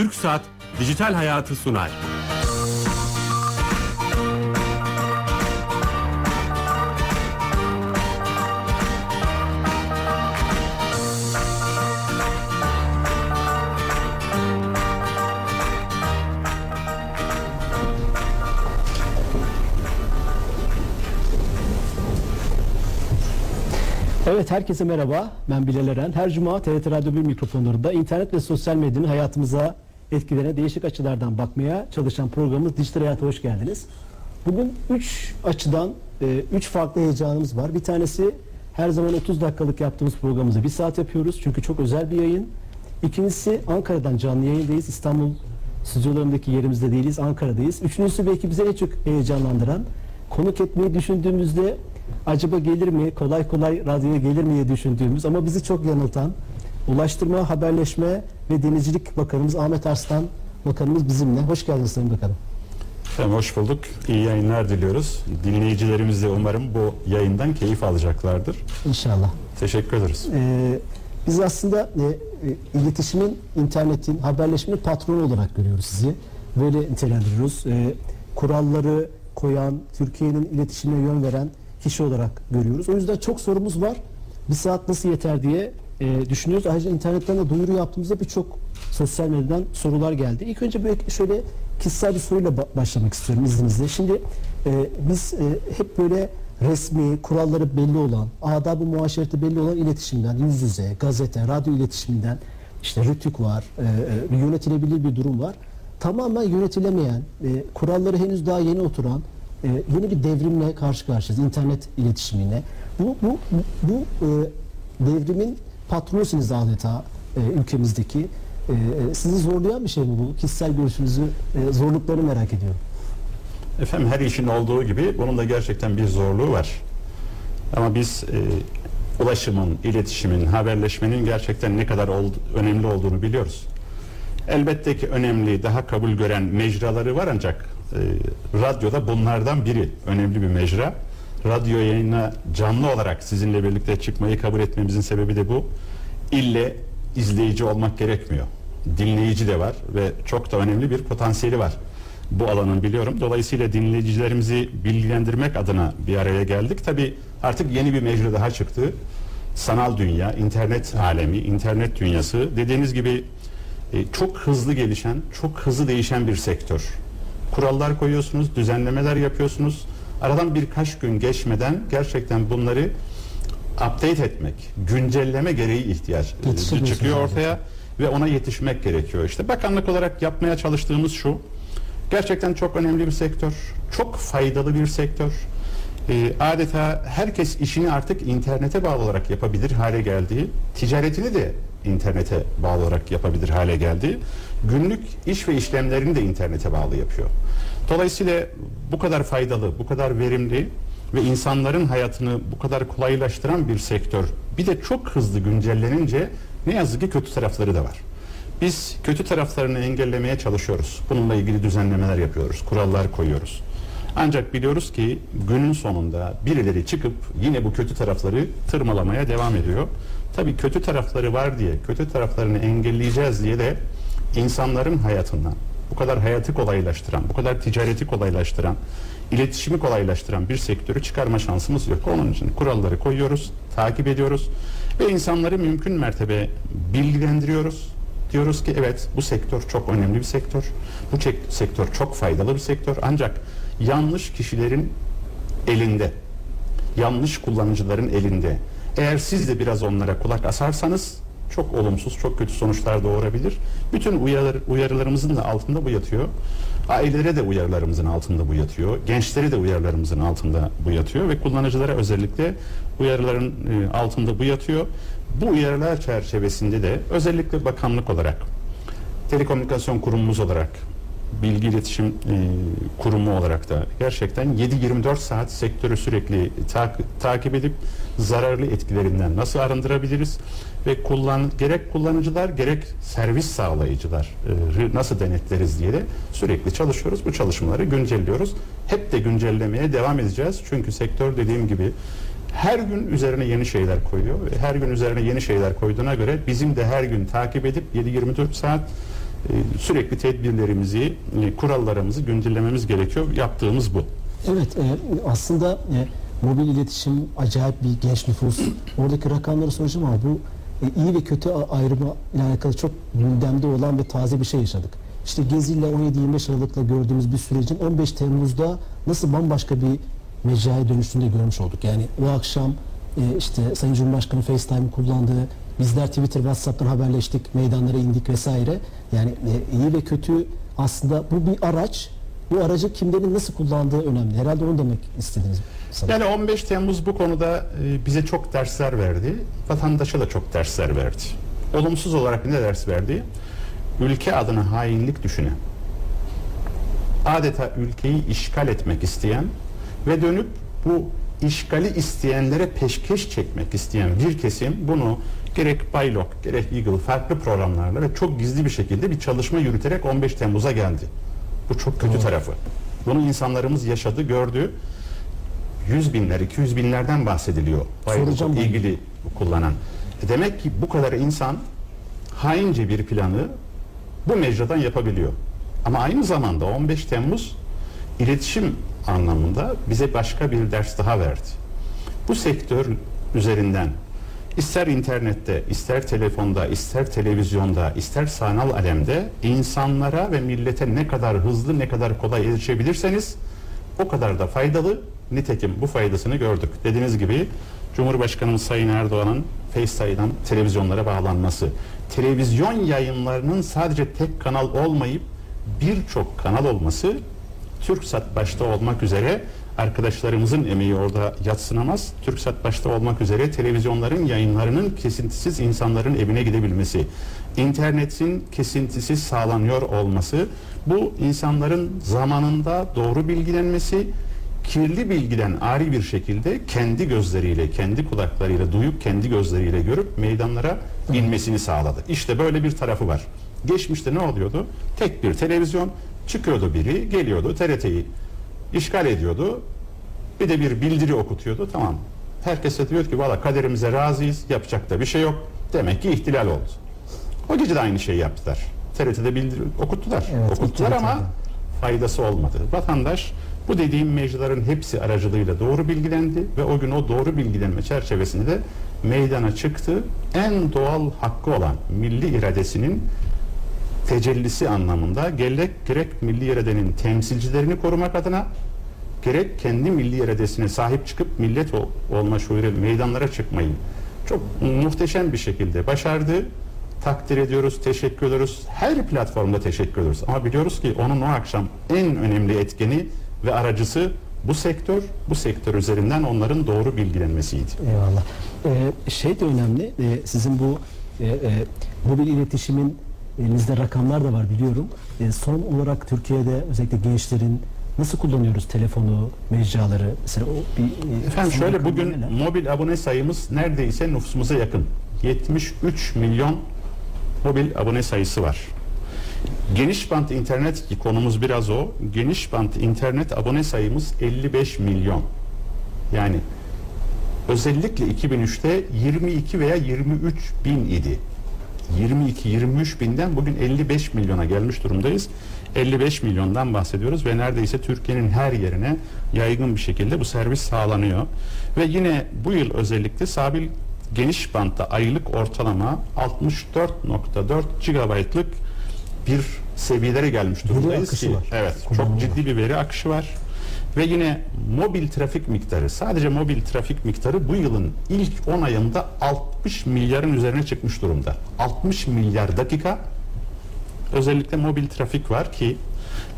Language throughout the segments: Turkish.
Türk Saat Dijital Hayatı sunar. Evet herkese merhaba. Ben Bilal Eren. Her cuma TRT Radyo 1 mikrofonlarında internet ve sosyal medyanın hayatımıza etkilerine değişik açılardan bakmaya çalışan programımız Dijital Hayat'a hoş geldiniz. Bugün 3 açıdan 3 farklı heyecanımız var. Bir tanesi her zaman 30 dakikalık yaptığımız programımızı 1 saat yapıyoruz. Çünkü çok özel bir yayın. İkincisi Ankara'dan canlı yayındayız. İstanbul stüdyolarındaki yerimizde değiliz. Ankara'dayız. Üçüncüsü belki bize en çok heyecanlandıran konuk etmeyi düşündüğümüzde acaba gelir mi, kolay kolay radyoya gelir mi diye düşündüğümüz ama bizi çok yanıltan Ulaştırma, Haberleşme ve Denizcilik Bakanımız Ahmet Arslan Bakanımız bizimle. Hoş geldiniz Sayın Bakanım. Efendim hoş bulduk. İyi yayınlar diliyoruz. Dinleyicilerimiz de umarım bu yayından keyif alacaklardır. İnşallah. Teşekkür ederiz. Ee, biz aslında e, e, iletişimin, internetin, haberleşmenin patronu olarak görüyoruz sizi. Böyle nitelendiriyoruz. Ee, kuralları koyan, Türkiye'nin iletişimine yön veren kişi olarak görüyoruz. O yüzden çok sorumuz var. Bir saat nasıl yeter diye e, düşünüyoruz. Ayrıca internetten de duyuru yaptığımızda birçok sosyal medyadan sorular geldi. İlk önce böyle şöyle kişisel bir soruyla ba- başlamak istiyorum izninizle. Şimdi e, biz e, hep böyle resmi, kuralları belli olan, adab-ı muaşereti belli olan iletişimden, yüz yüze, gazete, radyo iletişiminden, işte rütük var, e, e, yönetilebilir bir durum var. Tamamen yönetilemeyen, e, kuralları henüz daha yeni oturan, e, yeni bir devrimle karşı karşıyayız, internet iletişimine. Bu, bu, bu e, devrimin patronusunuz adeta e, ülkemizdeki. E, e, sizi zorlayan bir şey mi bu? Kişisel görüşünüzü, e, zorluklarını merak ediyorum. Efendim her işin olduğu gibi bunun da gerçekten bir zorluğu var. Ama biz e, ulaşımın, iletişimin, haberleşmenin gerçekten ne kadar ol- önemli olduğunu biliyoruz. Elbette ki önemli, daha kabul gören mecraları var ancak e, radyoda bunlardan biri önemli bir mecra. Radyo yayına canlı olarak sizinle birlikte çıkmayı kabul etmemizin sebebi de bu. İlle izleyici olmak gerekmiyor. Dinleyici de var ve çok da önemli bir potansiyeli var bu alanın biliyorum. Dolayısıyla dinleyicilerimizi bilgilendirmek adına bir araya geldik. Tabi artık yeni bir mecra daha çıktı. Sanal dünya, internet alemi, internet dünyası dediğiniz gibi e, çok hızlı gelişen, çok hızlı değişen bir sektör. Kurallar koyuyorsunuz, düzenlemeler yapıyorsunuz. Aradan birkaç gün geçmeden gerçekten bunları update etmek, güncelleme gereği ihtiyaç e, Yetişemiyorsunuz çıkıyor ortaya ve ona yetişmek gerekiyor. İşte bakanlık olarak yapmaya çalıştığımız şu. Gerçekten çok önemli bir sektör, çok faydalı bir sektör. Ee, adeta herkes işini artık internete bağlı olarak yapabilir hale geldiği, ticaretini de internete bağlı olarak yapabilir hale geldiği, günlük iş ve işlemlerini de internete bağlı yapıyor. Dolayısıyla bu kadar faydalı, bu kadar verimli ve insanların hayatını bu kadar kolaylaştıran bir sektör bir de çok hızlı güncellenince ne yazık ki kötü tarafları da var. Biz kötü taraflarını engellemeye çalışıyoruz. Bununla ilgili düzenlemeler yapıyoruz, kurallar koyuyoruz. Ancak biliyoruz ki günün sonunda birileri çıkıp yine bu kötü tarafları tırmalamaya devam ediyor. Tabii kötü tarafları var diye, kötü taraflarını engelleyeceğiz diye de insanların hayatından bu kadar hayatı kolaylaştıran, bu kadar ticareti kolaylaştıran, iletişimi kolaylaştıran bir sektörü çıkarma şansımız yok. Onun için kuralları koyuyoruz, takip ediyoruz ve insanları mümkün mertebe bilgilendiriyoruz. Diyoruz ki evet bu sektör çok önemli bir sektör. Bu sektör çok faydalı bir sektör. Ancak yanlış kişilerin elinde, yanlış kullanıcıların elinde. Eğer siz de biraz onlara kulak asarsanız çok olumsuz, çok kötü sonuçlar doğurabilir. Bütün uyarı, uyarılarımızın da altında bu yatıyor. Ailelere de uyarılarımızın altında bu yatıyor. Gençlere de uyarılarımızın altında bu yatıyor ve kullanıcılara özellikle uyarıların e, altında bu yatıyor. Bu uyarılar çerçevesinde de özellikle bakanlık olarak, telekomünikasyon kurumumuz olarak, bilgi iletişim e, kurumu olarak da gerçekten 7-24 saat sektörü sürekli tak- takip edip zararlı etkilerinden nasıl arındırabiliriz ve kullan gerek kullanıcılar gerek servis sağlayıcılar e, nasıl denetleriz diye de sürekli çalışıyoruz. Bu çalışmaları güncelliyoruz. Hep de güncellemeye devam edeceğiz. Çünkü sektör dediğim gibi her gün üzerine yeni şeyler koyuyor her gün üzerine yeni şeyler koyduğuna göre bizim de her gün takip edip 7-24 saat e, sürekli tedbirlerimizi, e, kurallarımızı güncellememiz gerekiyor. Yaptığımız bu. Evet e, aslında e, mobil iletişim acayip bir genç nüfus. Oradaki rakamları soracağım ama bu e, iyi ve kötü ayrımı ile alakalı çok gündemde olan ve taze bir şey yaşadık. İşte Gezi ile 17-25 Aralık'la gördüğümüz bir sürecin 15 Temmuz'da nasıl bambaşka bir mecraya dönüştüğünü de görmüş olduk. Yani o akşam e, işte Sayın Cumhurbaşkanı FaceTime kullandı. Bizler Twitter, WhatsApp'tan haberleştik, meydanlara indik vesaire. Yani e, iyi ve kötü aslında bu bir araç. Bu aracı kimlerin nasıl kullandığı önemli. Herhalde onu demek istediniz. sanırım. Yani 15 Temmuz bu konuda e, bize çok dersler verdi. Vatandaşa da çok dersler verdi. Olumsuz olarak ne ders verdi? Ülke adına hainlik düşünen, adeta ülkeyi işgal etmek isteyen ve dönüp bu işgali isteyenlere peşkeş çekmek isteyen bir kesim bunu gerek Baylok gerek Eagle farklı programlarla ve çok gizli bir şekilde bir çalışma yürüterek 15 Temmuz'a geldi. Bu çok kötü tarafı. Bunu insanlarımız yaşadı, gördü. Yüz binler, 200 binlerden bahsediliyor. Soracağım ilgili kullanan. E Demek ki bu kadar insan haince bir planı bu mecradan yapabiliyor. Ama aynı zamanda 15 Temmuz iletişim anlamında bize başka bir ders daha verdi. Bu sektör üzerinden ister internette, ister telefonda, ister televizyonda, ister sanal alemde insanlara ve millete ne kadar hızlı, ne kadar kolay erişebilirseniz o kadar da faydalı. Nitekim bu faydasını gördük. Dediğiniz gibi Cumhurbaşkanımız Sayın Erdoğan'ın FaceTime'dan televizyonlara bağlanması, televizyon yayınlarının sadece tek kanal olmayıp birçok kanal olması TürkSat başta olmak üzere arkadaşlarımızın emeği orada yatsınamaz. TürkSat başta olmak üzere televizyonların yayınlarının kesintisiz insanların evine gidebilmesi, internetin kesintisiz sağlanıyor olması, bu insanların zamanında doğru bilgilenmesi, kirli bilgiden ari bir şekilde kendi gözleriyle, kendi kulaklarıyla duyup kendi gözleriyle görüp meydanlara inmesini sağladı. İşte böyle bir tarafı var. Geçmişte ne oluyordu? Tek bir televizyon çıkıyordu biri, geliyordu TRT'yi işgal ediyordu. Bir de bir bildiri okutuyordu. Tamam. Herkes de diyor ki valla kaderimize razıyız. Yapacak da bir şey yok. Demek ki ihtilal oldu. O gece de aynı şeyi yaptılar. TRT'de bildiri okuttular. Evet, okuttular ama faydası olmadı. Vatandaş bu dediğim mecraların hepsi aracılığıyla doğru bilgilendi ve o gün o doğru bilgilenme çerçevesinde meydana çıktı. En doğal hakkı olan milli iradesinin tecellisi anlamında gerek, gerek milli iradenin temsilcilerini korumak adına gerek kendi milli iradesine sahip çıkıp millet ol- olma şuuruyla meydanlara çıkmayı çok muhteşem bir şekilde başardı. Takdir ediyoruz, teşekkür ediyoruz. Her platformda teşekkür ediyoruz. Ama biliyoruz ki onun o akşam en önemli etkeni ve aracısı bu sektör, bu sektör üzerinden onların doğru bilgilenmesiydi. Eyvallah. Ee, şey de önemli. e, sizin bu e, e, mobil iletişimin elinizde rakamlar da var biliyorum. E, son olarak Türkiye'de özellikle gençlerin nasıl kullanıyoruz telefonu, mecraları? Mesela o bir e, Efendim şöyle bugün neler? mobil abone sayımız neredeyse nüfusumuza yakın. 73 milyon mobil abone sayısı var. Geniş bant internet ki konumuz biraz o. Geniş bant internet abone sayımız 55 milyon. Yani özellikle 2003'te 22 veya 23 bin idi. 22-23 binden bugün 55 milyona gelmiş durumdayız. 55 milyondan bahsediyoruz ve neredeyse Türkiye'nin her yerine yaygın bir şekilde bu servis sağlanıyor. Ve yine bu yıl özellikle stabil geniş bantta aylık ortalama 64.4 GB'lık bir seviyelere gelmiş durumdayız ki var. evet çok ciddi bir veri akışı var. Ve yine mobil trafik miktarı sadece mobil trafik miktarı bu yılın ilk 10 ayında 60 milyarın üzerine çıkmış durumda. 60 milyar dakika özellikle mobil trafik var ki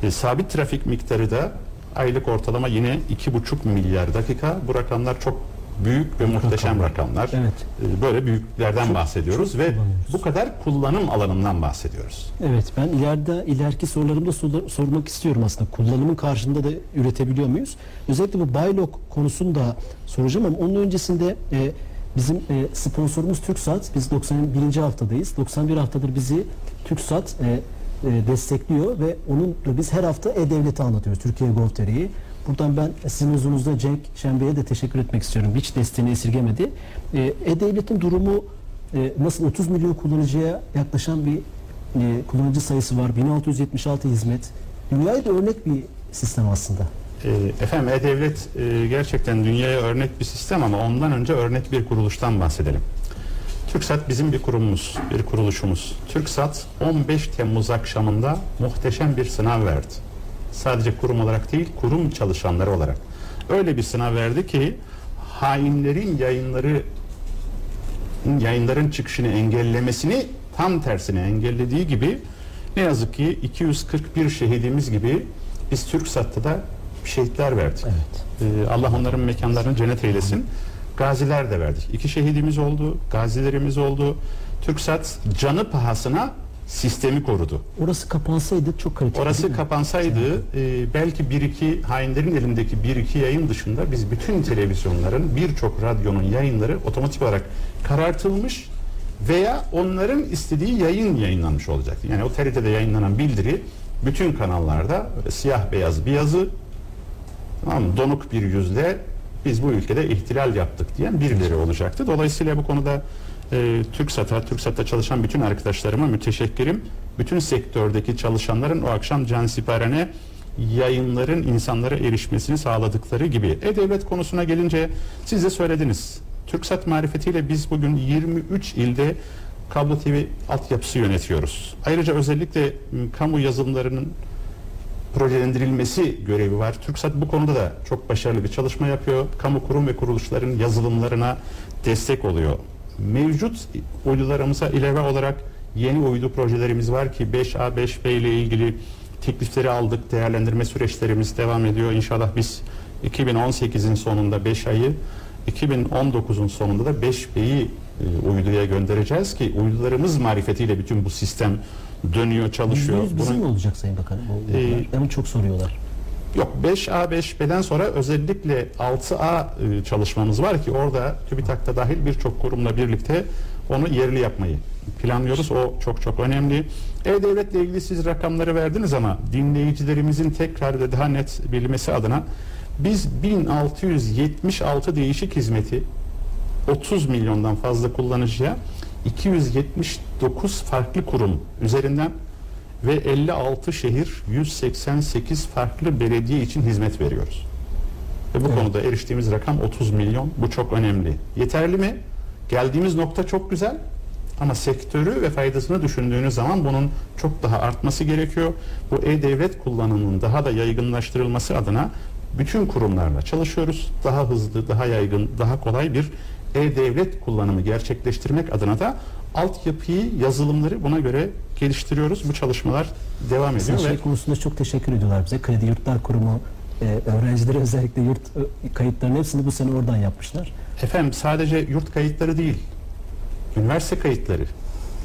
e, sabit trafik miktarı da aylık ortalama yine 2,5 milyar dakika. Bu rakamlar çok büyük ve muhteşem rakamlar. Evet. E, Böyle büyüklerden bahsediyoruz ve kullanıyoruz. bu kadar kullanım alanından bahsediyoruz. Evet ben ileride ileriki sorularımda sor- sormak istiyorum aslında. Kullanımın karşında da üretebiliyor muyuz? Özellikle bu Baylok konusunu da soracağım ama onun öncesinde e, bizim e, sponsorumuz TürkSat. Biz 91. haftadayız. 91 haftadır bizi TürkSat e, e, destekliyor ve onun biz her hafta E-Devlet'i anlatıyoruz. Türkiye Gov.tr'yi. Buradan ben sizin huzurunuzda Cenk Şenbey'e de teşekkür etmek istiyorum. Hiç desteğini esirgemedi. E, E-Devlet'in durumu e, nasıl 30 milyon kullanıcıya yaklaşan bir e, kullanıcı sayısı var. 1676 hizmet. Dünyaya da örnek bir sistem aslında. Efendim E-Devlet gerçekten dünyaya örnek bir sistem ama ondan önce örnek bir kuruluştan bahsedelim. TürkSat bizim bir kurumumuz, bir kuruluşumuz. TürkSat 15 Temmuz akşamında muhteşem bir sınav verdi. Sadece kurum olarak değil, kurum çalışanları olarak. Öyle bir sınav verdi ki hainlerin yayınları yayınların çıkışını engellemesini tam tersine engellediği gibi ne yazık ki 241 şehidimiz gibi biz TürkSat'ta da şehitler verdik. Evet. Ee, Allah onların mekanlarını cennet eylesin. Gaziler de verdik. İki şehidimiz oldu, gazilerimiz oldu. TürkSat canı pahasına sistemi korudu. Orası kapansaydı çok kaliteli. Orası kapansaydı e, belki bir iki hainlerin elindeki bir iki yayın dışında biz bütün televizyonların birçok radyonun yayınları otomatik olarak karartılmış veya onların istediği yayın yayınlanmış olacaktı. Yani o TRT'de yayınlanan bildiri bütün kanallarda siyah beyaz bir yazı tamam mı? donuk bir yüzle biz bu ülkede ihtilal yaptık diyen birileri olacaktı. Dolayısıyla bu konuda e, TürkSat'a, TürkSat'ta çalışan bütün arkadaşlarıma müteşekkirim. Bütün sektördeki çalışanların o akşam cansiperane yayınların insanlara erişmesini sağladıkları gibi. E-Devlet konusuna gelince siz de söylediniz. TürkSat marifetiyle biz bugün 23 ilde kablo TV altyapısı yönetiyoruz. Ayrıca özellikle m, kamu yazılımlarının projelendirilmesi görevi var. TürkSat bu konuda da çok başarılı bir çalışma yapıyor. Kamu kurum ve kuruluşların yazılımlarına destek oluyor. Mevcut uydularımıza ilave olarak yeni uydu projelerimiz var ki 5A 5B ile ilgili teklifleri aldık. Değerlendirme süreçlerimiz devam ediyor. İnşallah biz 2018'in sonunda 5 ayı 2019'un sonunda da 5B'yi e, uyduya göndereceğiz ki uydularımız marifetiyle bütün bu sistem dönüyor, çalışıyor. %100 bizim Bunun- olacak Sayın Bakanım? Ee, Bunu çok soruyorlar. Yok 5A 5B'den sonra özellikle 6A e, çalışmamız var ki orada TÜBİTAK'ta dahil birçok kurumla birlikte onu yerli yapmayı planlıyoruz. O çok çok önemli. E-Devlet'le ilgili siz rakamları verdiniz ama dinleyicilerimizin tekrar ve daha net bilmesi adına biz 1676 değişik hizmeti 30 milyondan fazla kullanıcıya 279 farklı kurum üzerinden ve 56 şehir 188 farklı belediye için hizmet veriyoruz. Ve bu Evet. konuda eriştiğimiz rakam 30 milyon. Bu çok önemli. Yeterli mi? Geldiğimiz nokta çok güzel. Ama sektörü ve faydasını düşündüğünüz zaman bunun çok daha artması gerekiyor. Bu e-devlet kullanımının daha da yaygınlaştırılması adına bütün kurumlarla çalışıyoruz. Daha hızlı, daha yaygın, daha kolay bir e-devlet kullanımı gerçekleştirmek adına da altyapıyı, yazılımları buna göre geliştiriyoruz. Bu çalışmalar devam Mesela ediyor ve şey konusunda çok teşekkür ediyorlar bize. Kredi Yurtlar Kurumu e, öğrencileri özellikle yurt e, kayıtlarının hepsini bu sene oradan yapmışlar. Efendim sadece yurt kayıtları değil, üniversite kayıtları,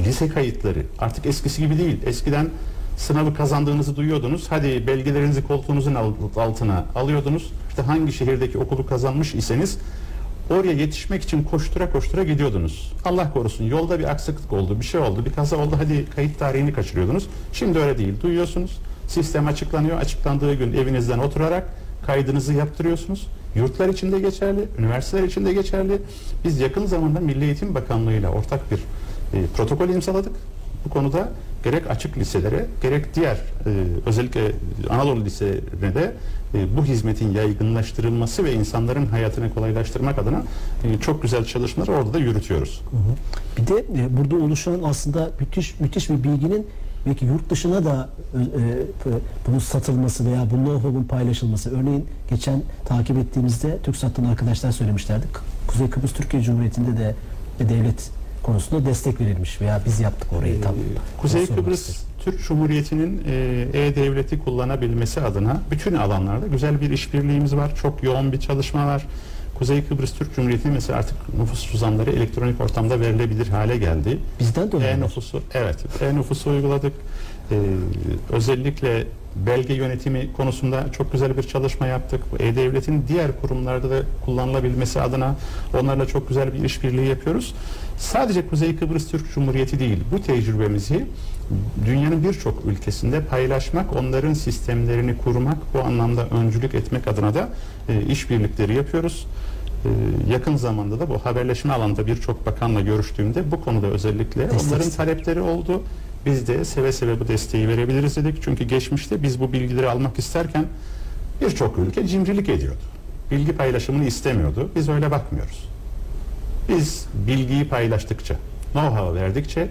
lise kayıtları artık eskisi gibi değil. Eskiden sınavı kazandığınızı duyuyordunuz. Hadi belgelerinizi koltuğunuzun alt- altına alıyordunuz. İşte hangi şehirdeki okulu kazanmış iseniz oraya yetişmek için koştura koştura gidiyordunuz. Allah korusun yolda bir aksaklık oldu, bir şey oldu, bir kaza oldu. Hadi kayıt tarihini kaçırıyordunuz. Şimdi öyle değil. Duyuyorsunuz. Sistem açıklanıyor. Açıklandığı gün evinizden oturarak kaydınızı yaptırıyorsunuz. Yurtlar için de geçerli, üniversiteler için de geçerli. Biz yakın zamanda Milli Eğitim Bakanlığı ile ortak bir e, protokol imzaladık. Bu konuda gerek açık liselere gerek diğer e, özellikle Anadolu liselerine de e, bu hizmetin yaygınlaştırılması ve insanların hayatını kolaylaştırmak adına e, çok güzel çalışmaları orada da yürütüyoruz. Bir de e, burada oluşan aslında müthiş müthiş bir bilginin belki yurt dışına da e, e, bunun satılması veya bu know-how'un paylaşılması. Örneğin geçen takip ettiğimizde TürkSat'tan arkadaşlar söylemişlerdi. Kuzey Kıbrıs Türkiye Cumhuriyeti'nde de e, devlet konusunda destek verilmiş veya biz yaptık orayı tam. Ee, Kuzey Nasıl olmak Kıbrıs. Türk Cumhuriyeti'nin e, e-devleti kullanabilmesi adına bütün alanlarda güzel bir işbirliğimiz var. Çok yoğun bir çalışma var. Kuzey Kıbrıs Türk Cumhuriyeti mesela artık nüfus cüzdanları elektronik ortamda verilebilir hale geldi. Bizden de. E-nüfusu, evet, e-nüfusu uyguladık. Ee, özellikle belge yönetimi konusunda çok güzel bir çalışma yaptık. E-Devlet'in diğer kurumlarda da kullanılabilmesi adına onlarla çok güzel bir işbirliği yapıyoruz. Sadece Kuzey Kıbrıs Türk Cumhuriyeti değil, bu tecrübemizi dünyanın birçok ülkesinde paylaşmak, onların sistemlerini kurmak, bu anlamda öncülük etmek adına da e, işbirlikleri yapıyoruz. Ee, yakın zamanda da bu haberleşme alanında birçok bakanla görüştüğümde bu konuda özellikle onların talepleri oldu. Biz de seve seve bu desteği verebiliriz dedik. Çünkü geçmişte biz bu bilgileri almak isterken birçok ülke cimrilik ediyordu. Bilgi paylaşımını istemiyordu. Biz öyle bakmıyoruz. Biz bilgiyi paylaştıkça, know-how verdikçe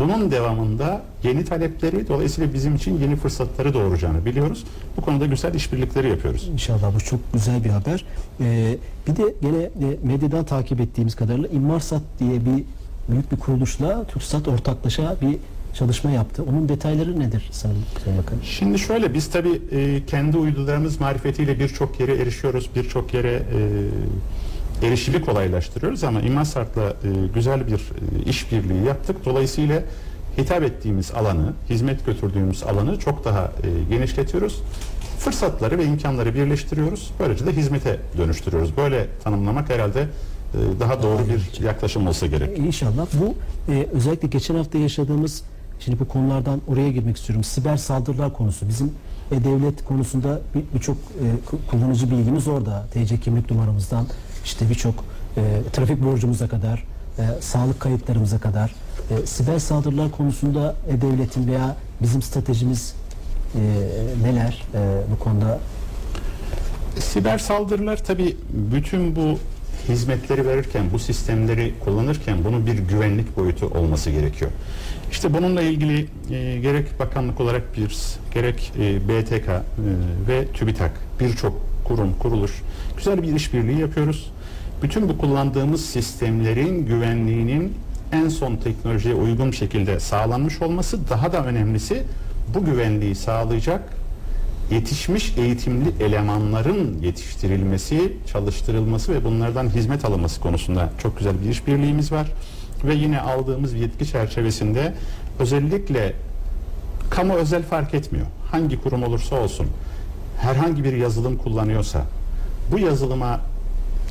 bunun devamında yeni talepleri dolayısıyla bizim için yeni fırsatları doğuracağını biliyoruz. Bu konuda güzel işbirlikleri yapıyoruz. İnşallah bu çok güzel bir haber. Ee, bir de gene e, medyadan takip ettiğimiz kadarıyla İmmarsat diye bir büyük bir kuruluşla TürkSat ortaklaşa bir çalışma yaptı. Onun detayları nedir Sayın, Sayın Bakanım? Şimdi şöyle biz tabii e, kendi uydularımız marifetiyle birçok yere erişiyoruz. Birçok yere e, erişimi kolaylaştırıyoruz ama İmmasart'la e, güzel bir e, işbirliği yaptık. Dolayısıyla hitap ettiğimiz alanı, hizmet götürdüğümüz alanı çok daha e, genişletiyoruz. Fırsatları ve imkanları birleştiriyoruz. Böylece de hizmete dönüştürüyoruz. Böyle tanımlamak herhalde e, daha doğru bir yaklaşım olsa gerek. E, İnşallah bu e, özellikle geçen hafta yaşadığımız şimdi bu konulardan oraya girmek istiyorum. Siber saldırılar konusu. Bizim e, devlet konusunda bir- birçok e, ku- kullanıcı bilgimiz orada. TC kimlik numaramızdan işte birçok e, trafik borcumuza kadar, e, sağlık kayıtlarımıza kadar e, siber saldırılar konusunda e, devletin veya bizim stratejimiz e, neler e, bu konuda? Siber saldırılar tabii bütün bu hizmetleri verirken, bu sistemleri kullanırken bunun bir güvenlik boyutu olması gerekiyor. İşte bununla ilgili e, gerek bakanlık olarak bir, gerek e, BTK e, ve TÜBİTAK birçok kurum, kuruluş güzel bir işbirliği yapıyoruz. Bütün bu kullandığımız sistemlerin güvenliğinin en son teknolojiye uygun şekilde sağlanmış olması daha da önemlisi bu güvenliği sağlayacak yetişmiş eğitimli elemanların yetiştirilmesi, çalıştırılması ve bunlardan hizmet alınması konusunda çok güzel bir işbirliğimiz var. Ve yine aldığımız yetki çerçevesinde özellikle kamu özel fark etmiyor. Hangi kurum olursa olsun herhangi bir yazılım kullanıyorsa bu yazılıma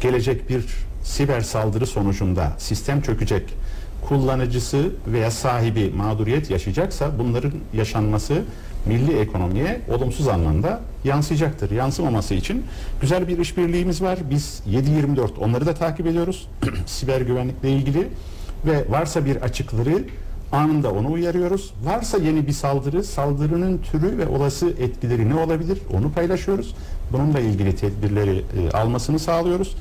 gelecek bir siber saldırı sonucunda sistem çökecek kullanıcısı veya sahibi mağduriyet yaşayacaksa bunların yaşanması milli ekonomiye olumsuz anlamda yansıyacaktır. Yansımaması için güzel bir işbirliğimiz var. Biz 7-24 onları da takip ediyoruz. Siber güvenlikle ilgili ve varsa bir açıkları anında onu uyarıyoruz. Varsa yeni bir saldırı, saldırının türü ve olası etkileri ne olabilir onu paylaşıyoruz. Bununla ilgili tedbirleri e, almasını sağlıyoruz.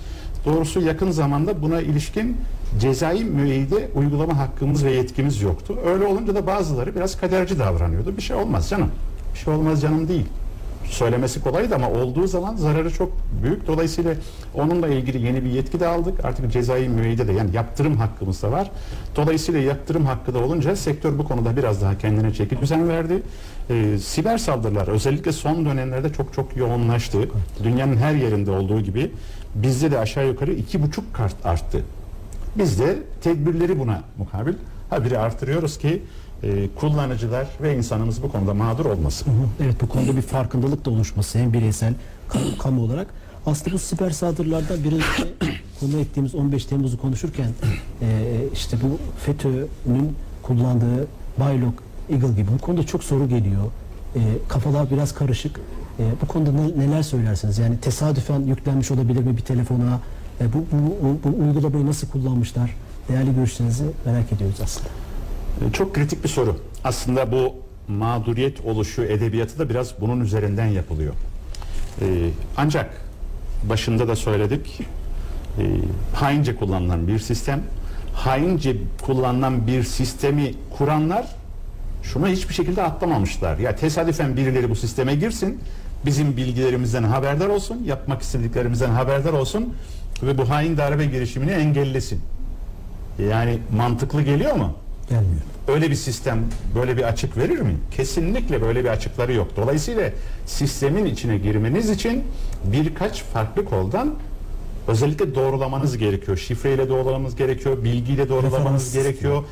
Doğrusu yakın zamanda buna ilişkin cezai müeyyide uygulama hakkımız ve yetkimiz yoktu. Öyle olunca da bazıları biraz kaderci davranıyordu. Bir şey olmaz canım. Bir şey olmaz canım değil. Söylemesi kolaydı ama olduğu zaman zararı çok büyük. Dolayısıyla onunla ilgili yeni bir yetki de aldık. Artık cezai müeyyide de yani yaptırım hakkımız da var. Dolayısıyla yaptırım hakkı da olunca sektör bu konuda biraz daha kendine çeki düzen verdi. Ee, siber saldırılar özellikle son dönemlerde çok çok yoğunlaştı. Dünyanın her yerinde olduğu gibi bizde de aşağı yukarı iki buçuk kart arttı. Biz de tedbirleri buna mukabil habire artırıyoruz ki e, kullanıcılar ve insanımız bu konuda mağdur olmasın. Evet bu konuda bir farkındalık da oluşması hem bireysel kamu, kamu olarak. Aslında bu siber saldırılardan bir önce konu ettiğimiz 15 Temmuz'u konuşurken e, işte bu FETÖ'nün kullandığı Baylok Eagle gibi bu konuda çok soru geliyor. E, kafalar biraz karışık. E, bu konuda ne- neler söylersiniz? Yani tesadüfen yüklenmiş olabilir mi bir telefona? Bu, bu, bu, bu uygulamayı nasıl kullanmışlar? Değerli görüşlerinizi merak ediyoruz aslında. Çok kritik bir soru. Aslında bu mağduriyet oluşu edebiyatı da biraz bunun üzerinden yapılıyor. E, ancak başında da söyledik. E, haince kullanılan bir sistem, haince kullanılan bir sistemi kuranlar şunu hiçbir şekilde atlamamışlar. Ya tesadüfen birileri bu sisteme girsin, bizim bilgilerimizden haberdar olsun, yapmak istediklerimizden haberdar olsun ve bu hain darbe girişimini engellesin. Yani mantıklı geliyor mu? Gelmiyor. Öyle bir sistem böyle bir açık verir mi? Kesinlikle böyle bir açıkları yok. Dolayısıyla sistemin içine girmeniz için birkaç farklı koldan özellikle doğrulamanız gerekiyor. Şifreyle doğrulamanız gerekiyor, bilgiyle doğrulamanız Referans. gerekiyor.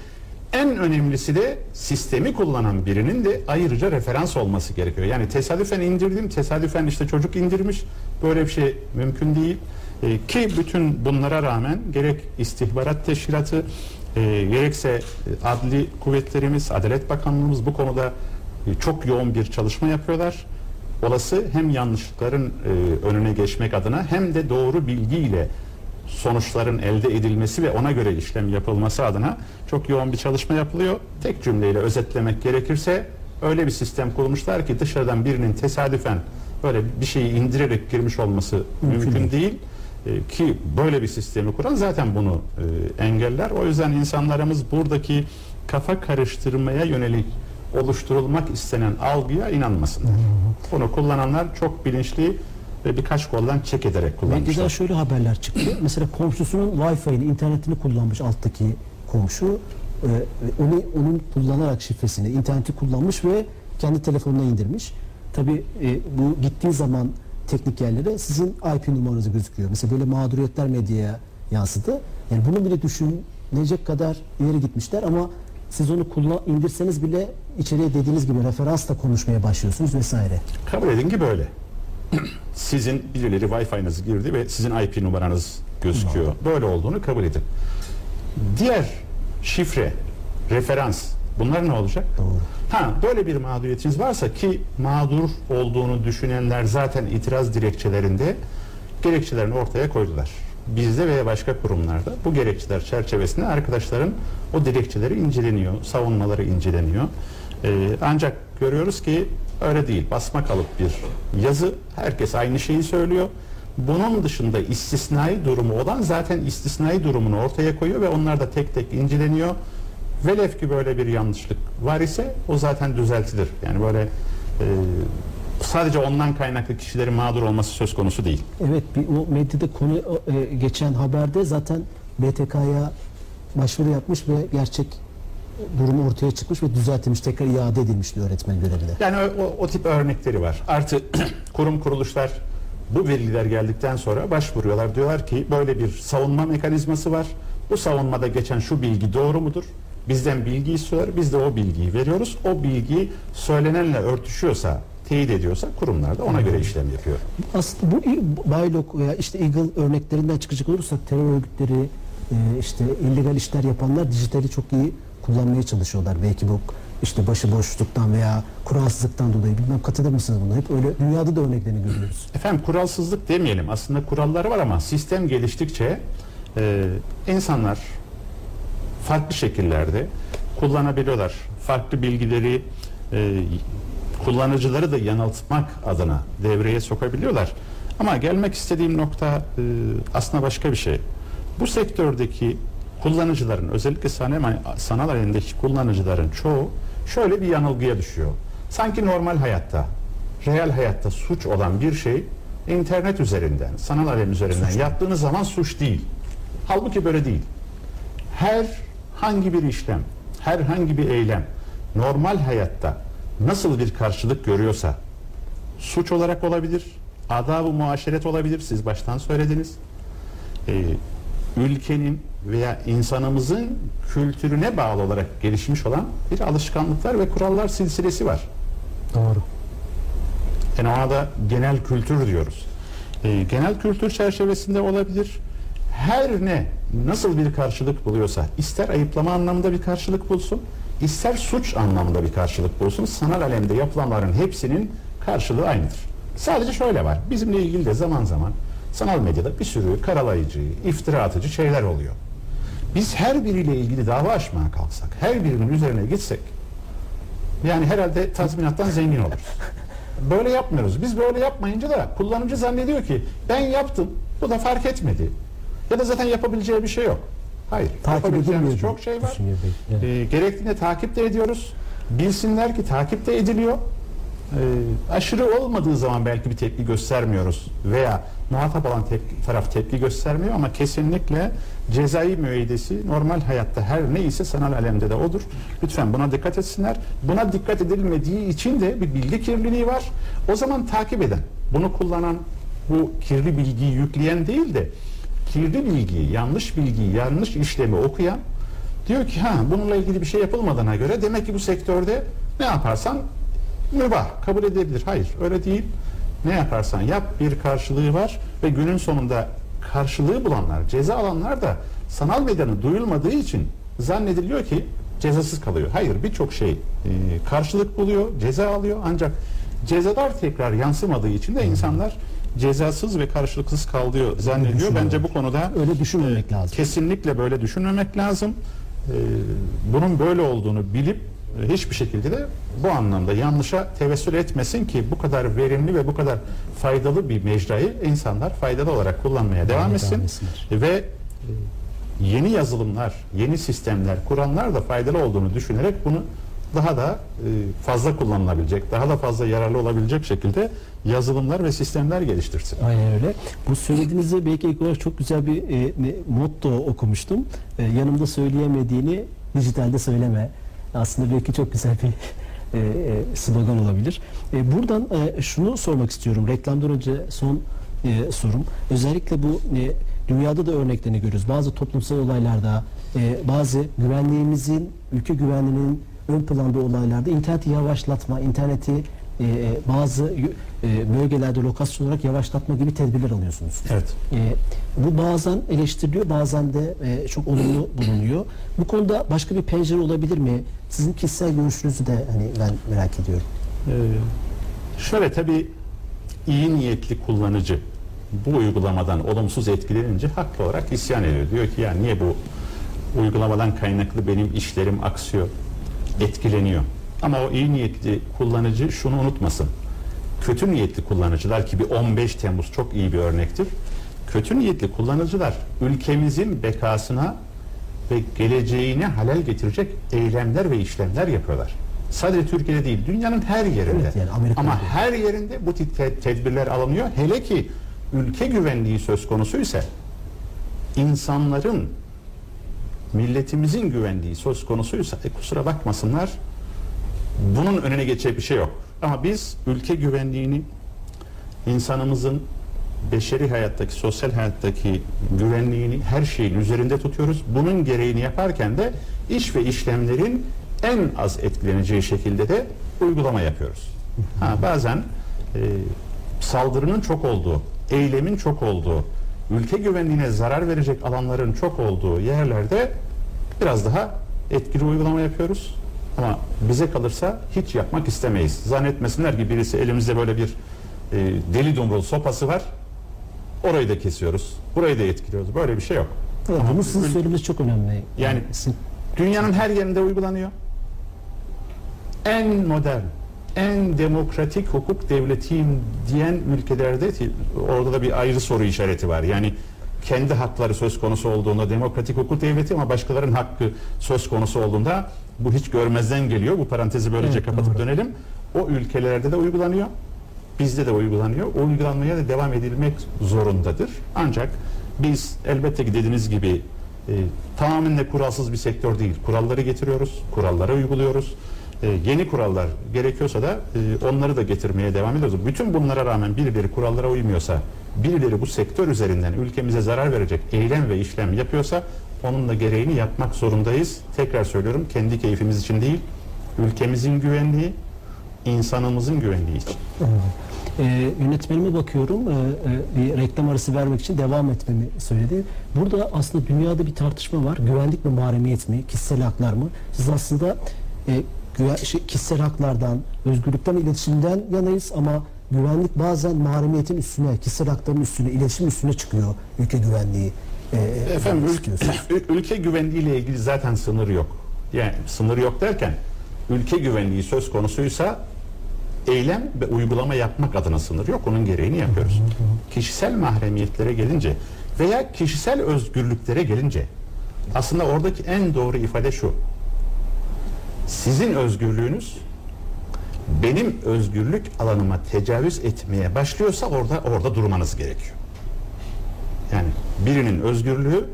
En önemlisi de sistemi kullanan birinin de ayrıca referans olması gerekiyor. Yani tesadüfen indirdim, tesadüfen işte çocuk indirmiş. Böyle bir şey mümkün değil. Ee, ki bütün bunlara rağmen gerek istihbarat teşkilatı e, gerekse adli kuvvetlerimiz, Adalet Bakanlığımız bu konuda e, çok yoğun bir çalışma yapıyorlar. Olası hem yanlışlıkların e, önüne geçmek adına hem de doğru bilgiyle sonuçların elde edilmesi ve ona göre işlem yapılması adına çok yoğun bir çalışma yapılıyor. Tek cümleyle özetlemek gerekirse öyle bir sistem kurmuşlar ki dışarıdan birinin tesadüfen böyle bir şeyi indirerek girmiş olması mümkün, Mümkün değil. E, ki böyle bir sistemi kuran zaten bunu e, engeller. O yüzden insanlarımız buradaki kafa karıştırmaya yönelik oluşturulmak istenen algıya inanmasınlar. Bunu kullananlar çok bilinçli ve birkaç koldan çek ederek kullanmışlar. şöyle haberler çıktı. Mesela komşusunun Wi-Fi'ni, internetini kullanmış alttaki komşu. Ee, onu onun kullanarak şifresini, interneti kullanmış ve kendi telefonuna indirmiş. Tabii e, bu gittiği zaman teknik yerlere sizin IP numaranız gözüküyor. Mesela böyle mağduriyetler medyaya yansıdı. Yani bunu bile düşünecek kadar ileri gitmişler ama siz onu kullan, indirseniz bile içeriye dediğiniz gibi referansla konuşmaya başlıyorsunuz vesaire. Kabul edin ki böyle. Sizin birileri Wi-Fi'niz girdi ve sizin IP numaranız gözüküyor. Böyle olduğunu kabul edin. Diğer şifre, referans bunlar ne olacak? Doğru. Ha böyle bir mağduriyetiniz varsa ki mağdur olduğunu düşünenler zaten itiraz dilekçelerinde gerekçelerini ortaya koydular. Bizde veya başka kurumlarda bu gerekçeler çerçevesinde arkadaşların o dilekçeleri inceleniyor, savunmaları inceleniyor. Ee, ancak görüyoruz ki öyle değil. Basma kalıp bir yazı, herkes aynı şeyi söylüyor. Bunun dışında istisnai durumu olan zaten istisnai durumunu ortaya koyuyor ve onlar da tek tek inceleniyor. Velev ki böyle bir yanlışlık var ise o zaten düzeltilir. Yani böyle e, sadece ondan kaynaklı kişilerin mağdur olması söz konusu değil. Evet bir o medyada konu e, geçen haberde zaten BTK'ya başvuru yapmış ve gerçek durumu ortaya çıkmış ve düzeltilmiş tekrar iade edilmişti öğretmen görevine. Yani o, o, o tip örnekleri var. Artı kurum kuruluşlar bu veriler geldikten sonra başvuruyorlar. Diyorlar ki böyle bir savunma mekanizması var. Bu savunmada geçen şu bilgi doğru mudur? Bizden bilgi istiyorlar. Biz de o bilgiyi veriyoruz. O bilgi söylenenle örtüşüyorsa, teyit ediyorsa kurumlar da ona göre işlem yapıyor. Aslında bu Baylok veya işte Eagle örneklerinden çıkacak olursak terör örgütleri e, işte illegal işler yapanlar dijitali çok iyi kullanmaya çalışıyorlar. Belki bu işte başıboşluktan veya kuralsızlıktan dolayı bilmem katılır mısınız buna? Hep öyle dünyada da örneklerini görüyoruz. Efendim kuralsızlık demeyelim. Aslında kuralları var ama sistem geliştikçe e, insanlar farklı şekillerde kullanabiliyorlar. Farklı bilgileri e, kullanıcıları da yanıltmak adına devreye sokabiliyorlar. Ama gelmek istediğim nokta e, aslında başka bir şey. Bu sektördeki kullanıcıların özellikle sanal, sanal alemdeki kullanıcıların çoğu şöyle bir yanılgıya düşüyor. Sanki normal hayatta, real hayatta suç olan bir şey internet üzerinden, sanal alem üzerinden yaptığınız zaman suç değil. Halbuki böyle değil. Herhangi bir işlem, herhangi bir eylem normal hayatta nasıl bir karşılık görüyorsa suç olarak olabilir, adab-ı muaşeret olabilir. Siz baştan söylediniz. Ee, ülkenin veya insanımızın kültürüne bağlı olarak gelişmiş olan bir alışkanlıklar ve kurallar silsilesi var. Doğru. Yani ona da genel kültür diyoruz. Ee, genel kültür çerçevesinde olabilir. Her ne nasıl bir karşılık buluyorsa ister ayıplama anlamında bir karşılık bulsun, ister suç anlamında bir karşılık bulsun. Sanal alemde yapılanların hepsinin karşılığı aynıdır. Sadece şöyle var. Bizimle ilgili de zaman zaman sanal medyada bir sürü karalayıcı, iftira atıcı şeyler oluyor. Biz her biriyle ilgili dava açmaya kalksak, her birinin üzerine gitsek yani herhalde tazminattan zengin oluruz. Böyle yapmıyoruz. Biz böyle yapmayınca da kullanıcı zannediyor ki ben yaptım, bu da fark etmedi. Ya da zaten yapabileceği bir şey yok. Hayır. Takip yapabileceğimiz çok şey var. Evet. Ee, gerektiğinde takip de ediyoruz. Bilsinler ki takip de ediliyor. Ee, aşırı olmadığı zaman belki bir tepki göstermiyoruz veya muhatap olan tepki, taraf tepki göstermiyor ama kesinlikle cezai müeyyidesi normal hayatta her neyse sanal alemde de odur. Lütfen buna dikkat etsinler. Buna dikkat edilmediği için de bir bilgi kirliliği var. O zaman takip eden, bunu kullanan, bu kirli bilgiyi yükleyen değil de kirli bilgiyi, yanlış bilgiyi, yanlış işlemi okuyan diyor ki ha bununla ilgili bir şey yapılmadığına göre demek ki bu sektörde ne yaparsan mübah, kabul edilebilir. Hayır, öyle değil. Ne yaparsan yap bir karşılığı var ve günün sonunda karşılığı bulanlar, ceza alanlar da sanal medyanın duyulmadığı için zannediliyor ki cezasız kalıyor. Hayır, birçok şey e, karşılık buluyor, ceza alıyor ancak cezalar tekrar yansımadığı için de insanlar cezasız ve karşılıksız kalıyor zannediyor. Bence bu konuda Öyle düşünmemek lazım. kesinlikle böyle düşünmemek lazım. Ee, bunun böyle olduğunu bilip e, hiçbir şekilde de bu anlamda yanlışa tevessül etmesin ki bu kadar verimli ve bu kadar faydalı bir mecrayı insanlar faydalı olarak kullanmaya devam devam etsin. Ve e, yeni yazılımlar, yeni sistemler kuranlar da faydalı olduğunu düşünerek bunu daha da e, fazla kullanılabilecek, daha da fazla yararlı olabilecek şekilde yazılımlar ve sistemler geliştirsin. Aynen öyle. Bu söylediğinizde belki ilk olarak çok güzel bir e, motto okumuştum. E, yanımda söyleyemediğini dijitalde söyleme. Aslında belki çok güzel bir e, e, slogan olabilir. E, buradan e, şunu sormak istiyorum. Reklamdan önce son e, sorum. Özellikle bu e, dünyada da örneklerini görüyoruz. Bazı toplumsal olaylarda, e, bazı güvenliğimizin, ülke güvenliğinin ön planda olaylarda interneti yavaşlatma, interneti e, bazı e, bölgelerde lokasyon olarak yavaşlatma gibi tedbirler alıyorsunuz. Evet. E, bu bazen eleştiriliyor, bazen de e, çok olumlu bulunuyor. Bu konuda başka bir pencere olabilir mi? Sizin kişisel görüşünüzü de hani ben merak ediyorum. Ee, şöyle tabii iyi niyetli kullanıcı bu uygulamadan olumsuz etkilenince haklı olarak isyan ediyor. Diyor ki ya niye bu uygulamadan kaynaklı benim işlerim aksıyor, etkileniyor. Ama o iyi niyetli kullanıcı şunu unutmasın. Kötü niyetli kullanıcılar ki bir 15 Temmuz çok iyi bir örnektir. Kötü niyetli kullanıcılar ülkemizin bekasına ve geleceğine halel getirecek eylemler ve işlemler yapıyorlar. Sadece Türkiye'de değil, dünyanın her yerinde. Evet, yani Amerika'da Ama her yerinde bu tip te- tedbirler alınıyor. Hele ki ülke güvenliği söz konusu ise insanların milletimizin güvenliği söz konusuysa e, kusura bakmasınlar bunun önüne geçecek bir şey yok. Ama biz ülke güvenliğini insanımızın beşeri hayattaki, sosyal hayattaki güvenliğini her şeyin üzerinde tutuyoruz. Bunun gereğini yaparken de iş ve işlemlerin en az etkileneceği şekilde de uygulama yapıyoruz. Ha, bazen e, saldırının çok olduğu, eylemin çok olduğu, ülke güvenliğine zarar verecek alanların çok olduğu yerlerde biraz daha etkili uygulama yapıyoruz. Ama bize kalırsa hiç yapmak istemeyiz. Zannetmesinler ki birisi elimizde böyle bir e, deli dumrul sopası var. Orayı da kesiyoruz. Burayı da etkiliyoruz. Böyle bir şey yok. Evet, Ama bunu sizin söylemeniz çok önemli. Yani- Dünyanın her yerinde uygulanıyor. En modern, en demokratik hukuk devletiyim diyen ülkelerde orada da bir ayrı soru işareti var. Yani kendi hakları söz konusu olduğunda demokratik hukuk devleti ama başkalarının hakkı söz konusu olduğunda bu hiç görmezden geliyor. Bu parantezi böylece Evet, kapatıp doğru. dönelim. O ülkelerde de uygulanıyor. Bizde de uygulanıyor. O uygulanmaya da devam edilmek zorundadır. Ancak biz elbette ki dediğiniz gibi e, tamamen de kuralsız bir sektör değil. Kuralları getiriyoruz, kuralları uyguluyoruz. E, yeni kurallar gerekiyorsa da e, onları da getirmeye devam ediyoruz. Bütün bunlara rağmen birileri kurallara uymuyorsa, birileri bu sektör üzerinden ülkemize zarar verecek eylem ve işlem yapıyorsa onun da gereğini yapmak zorundayız. Tekrar söylüyorum kendi keyfimiz için değil, ülkemizin güvenliği, insanımızın güvenliği için. Ee, yönetmenime bakıyorum ee, e, bir reklam arası vermek için devam etmemi söyledi. Burada aslında dünyada bir tartışma var. Güvenlik mi mahremiyet mi? Kişisel haklar mı? Siz aslında e, güven- şey, kişisel haklardan, özgürlükten, iletişimden yanayız ama güvenlik bazen mahremiyetin üstüne, kişisel hakların üstüne, iletişim üstüne çıkıyor ülke güvenliği. e, Efendim istiyorsunuz. ül- ülke güvenliği ile ilgili zaten sınır yok. Yani sınır yok derken ülke güvenliği söz konusuysa eylem ve uygulama yapmak adına sınır yok. Onun gereğini yapıyoruz. Kişisel mahremiyetlere gelince veya kişisel özgürlüklere gelince aslında oradaki en doğru ifade şu. Sizin özgürlüğünüz benim özgürlük alanıma tecavüz etmeye başlıyorsa orada orada durmanız gerekiyor. Yani birinin özgürlüğü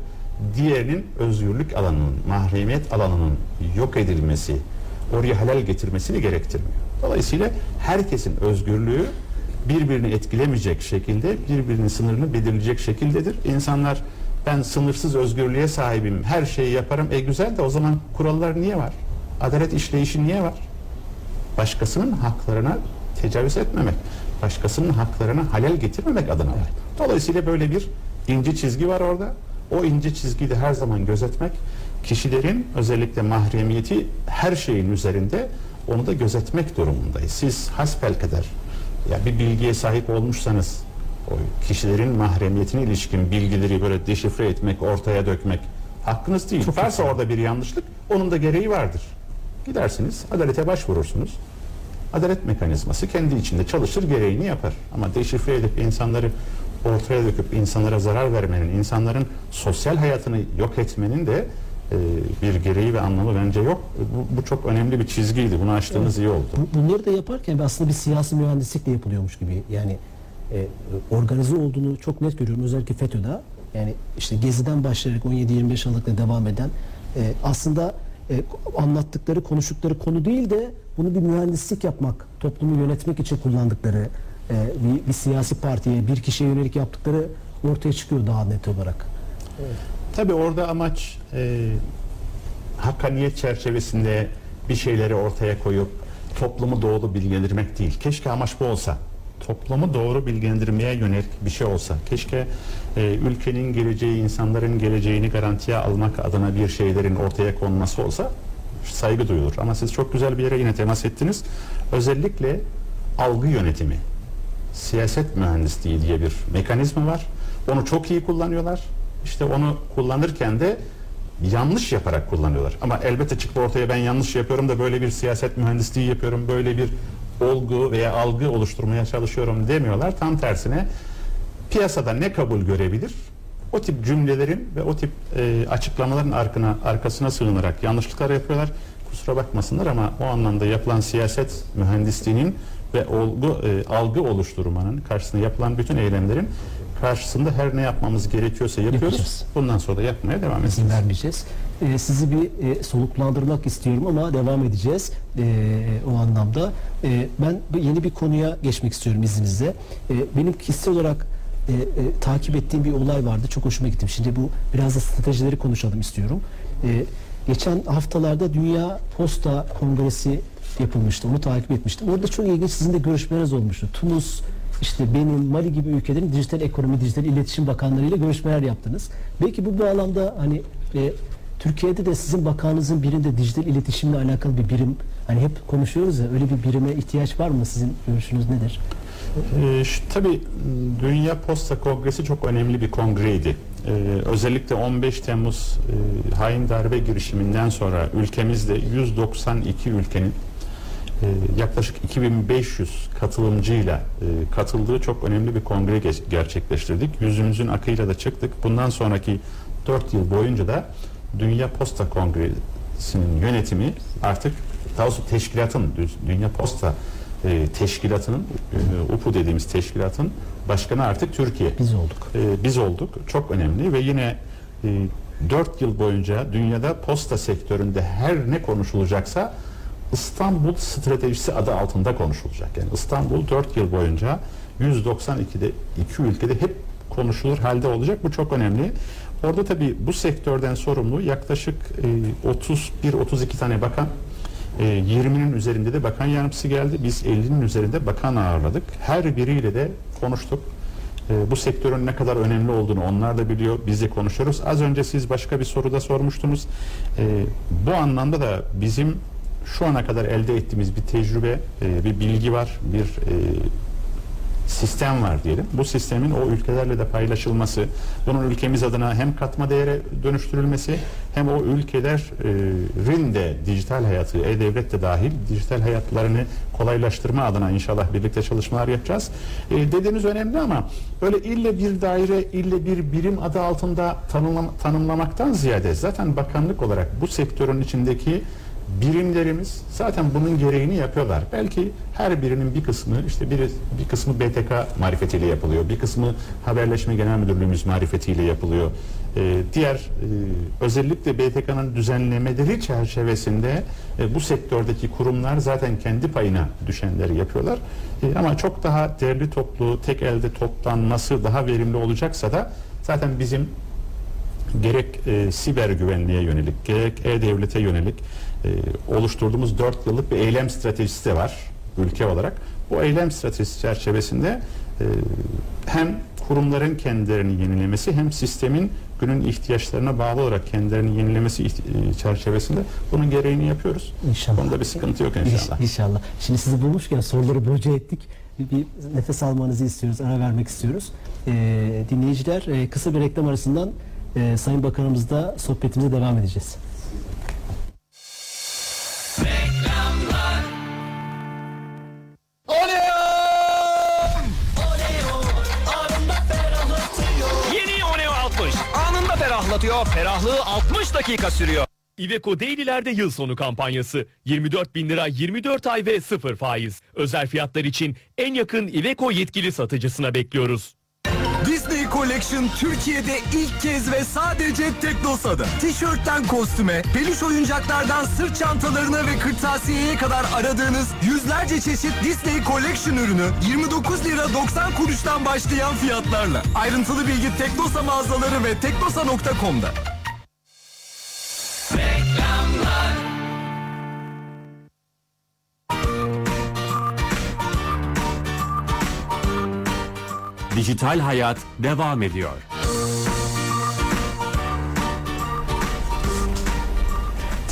diğerinin özgürlük alanının, mahremiyet alanının yok edilmesi, oraya halal getirmesini gerektirmiyor. Dolayısıyla herkesin özgürlüğü birbirini etkilemeyecek şekilde, birbirinin sınırını belirleyecek şekildedir. İnsanlar ben sınırsız özgürlüğe sahibim, her şeyi yaparım. E güzel de o zaman kurallar niye var? Adalet işleyişi niye var? başkasının haklarına tecavüz etmemek, başkasının haklarına halel getirmemek adına var. Dolayısıyla böyle bir ince çizgi var orada. O ince çizgiyi de her zaman gözetmek, kişilerin özellikle mahremiyeti her şeyin üzerinde onu da gözetmek durumundayız. Siz hasbelkader ya bir bilgiye sahip olmuşsanız o kişilerin mahremiyetine ilişkin bilgileri böyle deşifre etmek, ortaya dökmek hakkınız değil. Varsa orada bir yanlışlık, onun da gereği vardır. Gidersiniz, adalete başvurursunuz. Adalet mekanizması kendi içinde çalışır, gereğini yapar. Ama deşifre edip insanları ortaya döküp insanlara zarar vermenin, insanların sosyal hayatını yok etmenin de e, bir gereği ve anlamı bence yok. Bu, bu çok önemli bir çizgiydi. Bunu açtığınız iyi oldu. Bu- Bunları da yaparken aslında bir siyasi mühendislik de yapılıyormuş gibi. Yani e, organize olduğunu çok net görüyorum. Özellikle FETÖ'de. Yani işte Gezi'den başlayarak 17-25 Aralık'ta devam eden e, aslında e, anlattıkları, konuştukları konu değil de bunu bir mühendislik yapmak, toplumu yönetmek için kullandıkları e, bir, bir siyasi partiye, bir kişiye yönelik yaptıkları ortaya çıkıyor daha net olarak. Tabii orada amaç e, hakkaniyet çerçevesinde bir şeyleri ortaya koyup toplumu doğru bilgilendirmek değil. Keşke amaç bu olsa. Toplumu doğru bilgilendirmeye yönelik bir şey olsa. Keşke e, ülkenin geleceği, insanların geleceğini garantiye almak adına bir şeylerin ortaya konması olsa saygı duyulur. Ama siz çok güzel bir yere yine temas ettiniz. Özellikle algı yönetimi, siyaset mühendisliği diye bir mekanizma var. Onu çok iyi kullanıyorlar. İşte onu kullanırken de yanlış yaparak kullanıyorlar. Ama elbette çıkıp ortaya ben yanlış yapıyorum da böyle bir siyaset mühendisliği yapıyorum, böyle bir olgu veya algı oluşturmaya çalışıyorum demiyorlar. Tam tersine piyasada ne kabul görebilir? O tip cümlelerin ve o tip e, açıklamaların arkına, arkasına sığınarak yanlışlıklar yapıyorlar. Kusura bakmasınlar ama o anlamda yapılan siyaset mühendisliğinin ve olgu, e, algı oluşturmanın karşısında yapılan bütün eylemlerin karşısında her ne yapmamız gerekiyorsa yapıyoruz. Yapacağız. Bundan sonra da yapmaya devam izin edeceğiz. vermeyeceğiz. Ee, sizi bir e, soluklandırmak istiyorum ama devam edeceğiz e, o anlamda. E, ben yeni bir konuya geçmek istiyorum izninizle. E, benim kişisel olarak e, e, takip ettiğim bir olay vardı. Çok hoşuma gitti. Şimdi bu biraz da stratejileri konuşalım istiyorum. E, geçen haftalarda Dünya Posta Kongresi yapılmıştı. Onu takip etmiştim. Orada çok ilginç sizin de görüşmeleriniz olmuştu. Tunus, işte benim Mali gibi ülkelerin dijital ekonomi, dijital iletişim bakanlarıyla görüşmeler yaptınız. Belki bu bağlamda hani e, Türkiye'de de sizin bakanınızın birinde dijital iletişimle alakalı bir birim hani hep konuşuyoruz ya öyle bir birime ihtiyaç var mı? Sizin görüşünüz nedir? Ee, şu- tabii Dünya Posta Kongresi çok önemli bir kongreydi. Ee, özellikle 15 Temmuz e, hain darbe girişiminden sonra ülkemizde 192 ülkenin e, yaklaşık 2500 katılımcıyla e, katıldığı çok önemli bir kongre ge- gerçekleştirdik. Yüzümüzün akıyla da çıktık. Bundan sonraki 4 yıl boyunca da Dünya Posta Kongresi'nin yönetimi artık daha doğrusu teşkilatın, Dü- Dünya Posta e, teşkilatının, e, UPU dediğimiz teşkilatın başkanı artık Türkiye. Biz olduk. E, biz olduk. Çok önemli ve yine e, 4 yıl boyunca dünyada posta sektöründe her ne konuşulacaksa İstanbul stratejisi adı altında konuşulacak. Yani İstanbul 4 yıl boyunca 192'de iki ülkede hep konuşulur halde olacak. Bu çok önemli. Orada tabii bu sektörden sorumlu yaklaşık e, 31-32 tane bakan e, 20'nin üzerinde de bakan yardımcısı geldi. Biz 50'nin üzerinde bakan ağırladık. Her biriyle de konuştuk. E, bu sektörün ne kadar önemli olduğunu onlar da biliyor. Biz de konuşuyoruz. Az önce siz başka bir soruda sormuştunuz. E, bu anlamda da bizim şu ana kadar elde ettiğimiz bir tecrübe, e, bir bilgi var, bir e, sistem var diyelim. Bu sistemin o ülkelerle de paylaşılması, bunun ülkemiz adına hem katma değere dönüştürülmesi hem o ülkelerin de dijital hayatı, e-devlet de dahil dijital hayatlarını kolaylaştırma adına inşallah birlikte çalışmalar yapacağız. E, dediğiniz önemli ama öyle ille bir daire, ille bir birim adı altında tanımlam- tanımlamaktan ziyade zaten bakanlık olarak bu sektörün içindeki birimlerimiz zaten bunun gereğini yapıyorlar. Belki her birinin bir kısmı işte bir, bir kısmı BTK marifetiyle yapılıyor. Bir kısmı Haberleşme Genel Müdürlüğümüz marifetiyle yapılıyor. Ee, diğer e, özellikle BTK'nın düzenlemeleri çerçevesinde e, bu sektördeki kurumlar zaten kendi payına düşenleri yapıyorlar. E, ama çok daha değerli toplu, tek elde toplanması daha verimli olacaksa da zaten bizim gerek e, siber güvenliğe yönelik, gerek e-devlete yönelik e, oluşturduğumuz 4 yıllık bir eylem stratejisi de var ülke olarak. Bu eylem stratejisi çerçevesinde e, hem kurumların kendilerini yenilemesi hem sistemin günün ihtiyaçlarına bağlı olarak kendilerini yenilemesi e, çerçevesinde bunun gereğini yapıyoruz. İnşallah. Bunda bir sıkıntı yok inşallah. İnşallah. Şimdi sizi bulmuşken soruları boca ettik. bir, bir nefes almanızı istiyoruz, ara vermek istiyoruz. E, dinleyiciler e, kısa bir reklam arasından e, Sayın Bakanımızla sohbetimize devam edeceğiz. Ferahlığı 60 dakika sürüyor. Iveco Daily'lerde yıl sonu kampanyası. 24 bin lira 24 ay ve 0 faiz. Özel fiyatlar için en yakın Iveco yetkili satıcısına bekliyoruz. Disney Collection Türkiye'de ilk kez ve sadece Teknosa'da. Tişörtten kostüme, peluş oyuncaklardan sırt çantalarına ve kırtasiyeye kadar aradığınız yüzlerce çeşit Disney Collection ürünü 29 lira 90 kuruştan başlayan fiyatlarla. Ayrıntılı bilgi Teknosa mağazaları ve teknosa.com'da. Dijital hayat devam ediyor.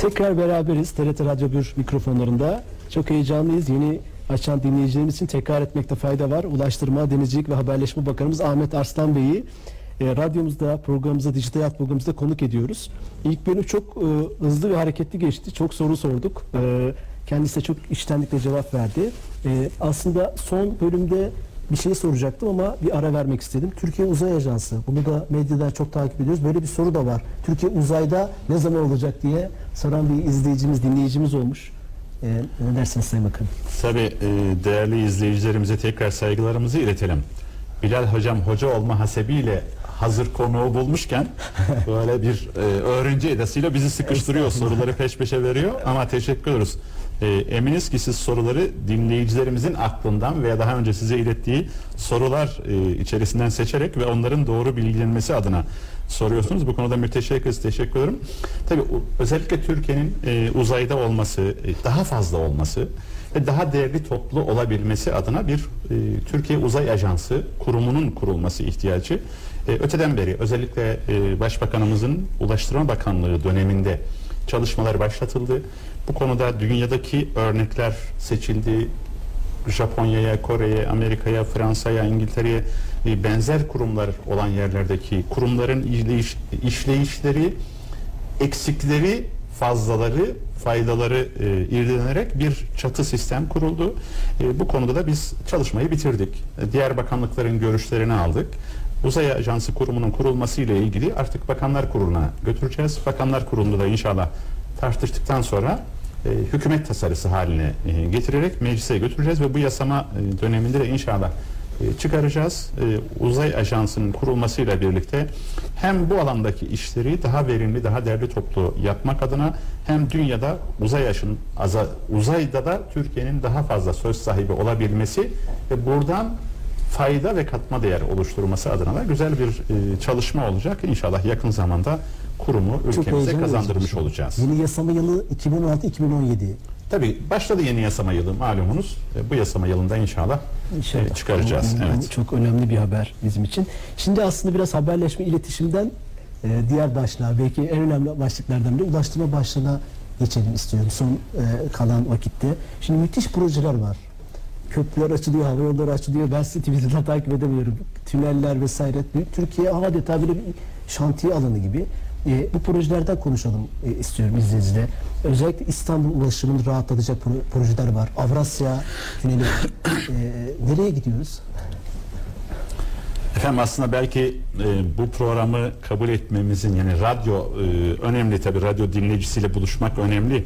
Tekrar beraberiz TRT Radyo 1 mikrofonlarında. Çok heyecanlıyız. Yeni açan dinleyicilerimiz için tekrar etmekte fayda var. Ulaştırma, Denizcilik ve Haberleşme Bakanımız Ahmet Arslan Bey'i e, radyomuzda, programımızda, dijital hayat programımızda konuk ediyoruz. İlk bölüm çok e, hızlı ve hareketli geçti. Çok soru sorduk. E, kendisi de çok içtenlikle cevap verdi. E, aslında son bölümde bir şey soracaktım ama bir ara vermek istedim. Türkiye Uzay Ajansı. Bunu da medyadan çok takip ediyoruz. Böyle bir soru da var. Türkiye uzayda ne zaman olacak diye soran bir izleyicimiz, dinleyicimiz olmuş. Ee, ne dersiniz Sayın Bakanım? Tabii e, değerli izleyicilerimize tekrar saygılarımızı iletelim. Bilal hocam hoca olma hasebiyle hazır konuğu bulmuşken böyle bir e, öğrenci edasıyla bizi sıkıştırıyor soruları peş peşe veriyor ama teşekkür ederiz. E, eminiz ki siz soruları dinleyicilerimizin aklından veya daha önce size ilettiği sorular e, içerisinden seçerek ve onların doğru bilgilenmesi adına soruyorsunuz. Bu konuda müteşekkiriz, teşekkür ederim. Tabii özellikle Türkiye'nin e, uzayda olması, e, daha fazla olması ve daha değerli toplu olabilmesi adına bir e, Türkiye Uzay Ajansı kurumunun kurulması ihtiyacı e, öteden beri özellikle e, Başbakanımızın Ulaştırma Bakanlığı döneminde çalışmalar başlatıldı. Bu konuda dünyadaki örnekler seçildi. Japonya'ya, Kore'ye, Amerika'ya, Fransa'ya, İngiltere'ye e, benzer kurumlar olan yerlerdeki kurumların işleyiş, işleyişleri, eksikleri, fazlaları, faydaları e, irdelenerek bir çatı sistem kuruldu. E, bu konuda da biz çalışmayı bitirdik. E, diğer bakanlıkların görüşlerini aldık. Uzay Ajansı kurumunun kurulması ile ilgili artık Bakanlar Kurulu'na götüreceğiz. Bakanlar Kurulu'nda da inşallah tartıştıktan sonra e, hükümet tasarısı haline e, getirerek meclise götüreceğiz ve bu yasama e, döneminde de inşallah e, çıkaracağız. E, Uzay Ajansı'nın kurulmasıyla birlikte hem bu alandaki işleri daha verimli, daha değerli toplu yapmak adına hem dünyada uzay aşın, aza- uzayda da Türkiye'nin daha fazla söz sahibi olabilmesi ve buradan fayda ve katma değer oluşturması adına da güzel bir e, çalışma olacak. İnşallah yakın zamanda kurumu ülkemize kazandırmış olacağız. Yeni yasama yılı 2016-2017. Tabii başladı yeni yasama yılı malumunuz. E, Bu yasama yılında inşallah, İnşallah. e, çıkaracağız. Bu Evet. Çok önemli bir haber bizim için. Şimdi aslında biraz haberleşme iletişimden e, diğer başlığa belki en önemli başlıklardan biri ulaştırma başlığına geçelim istiyorum son e, kalan vakitte. Şimdi müthiş projeler var. Köprüler açılıyor, hava yolları açılıyor. Ben sizi Twitter'dan takip edemiyorum. Tüneller vesaire. Türkiye adeta böyle bir şantiye alanı gibi. E, bu projelerden konuşalım e, istiyorum izninizle. Özellikle İstanbul ulaşımını rahatlatacak pro- projeler var. Avrasya Tüneli. E, nereye gidiyoruz? Efendim aslında belki e, bu programı kabul etmemizin yani radyo e, önemli tabii radyo dinleyicisiyle buluşmak önemli.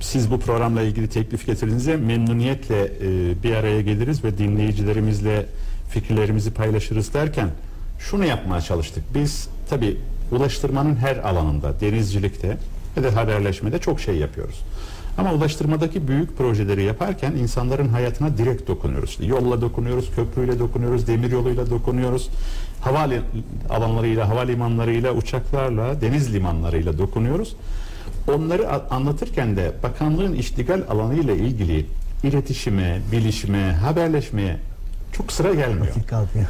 Siz bu programla ilgili teklif getirdiğinizde memnuniyetle e, bir araya geliriz ve dinleyicilerimizle fikirlerimizi paylaşırız derken şunu yapmaya çalıştık. Biz tabii ulaştırmanın her alanında denizcilikte ve de haberleşmede çok şey yapıyoruz. Ama ulaştırmadaki büyük projeleri yaparken insanların hayatına direkt dokunuyoruz. Yolla dokunuyoruz, köprüyle dokunuyoruz, demiryoluyla dokunuyoruz. Hava alanlarıyla, havalimanlarıyla, uçaklarla, deniz limanlarıyla dokunuyoruz. Onları anlatırken de bakanlığın iştigal alanıyla ilgili iletişime, bilişime, haberleşmeye çok sıra gelmiyor.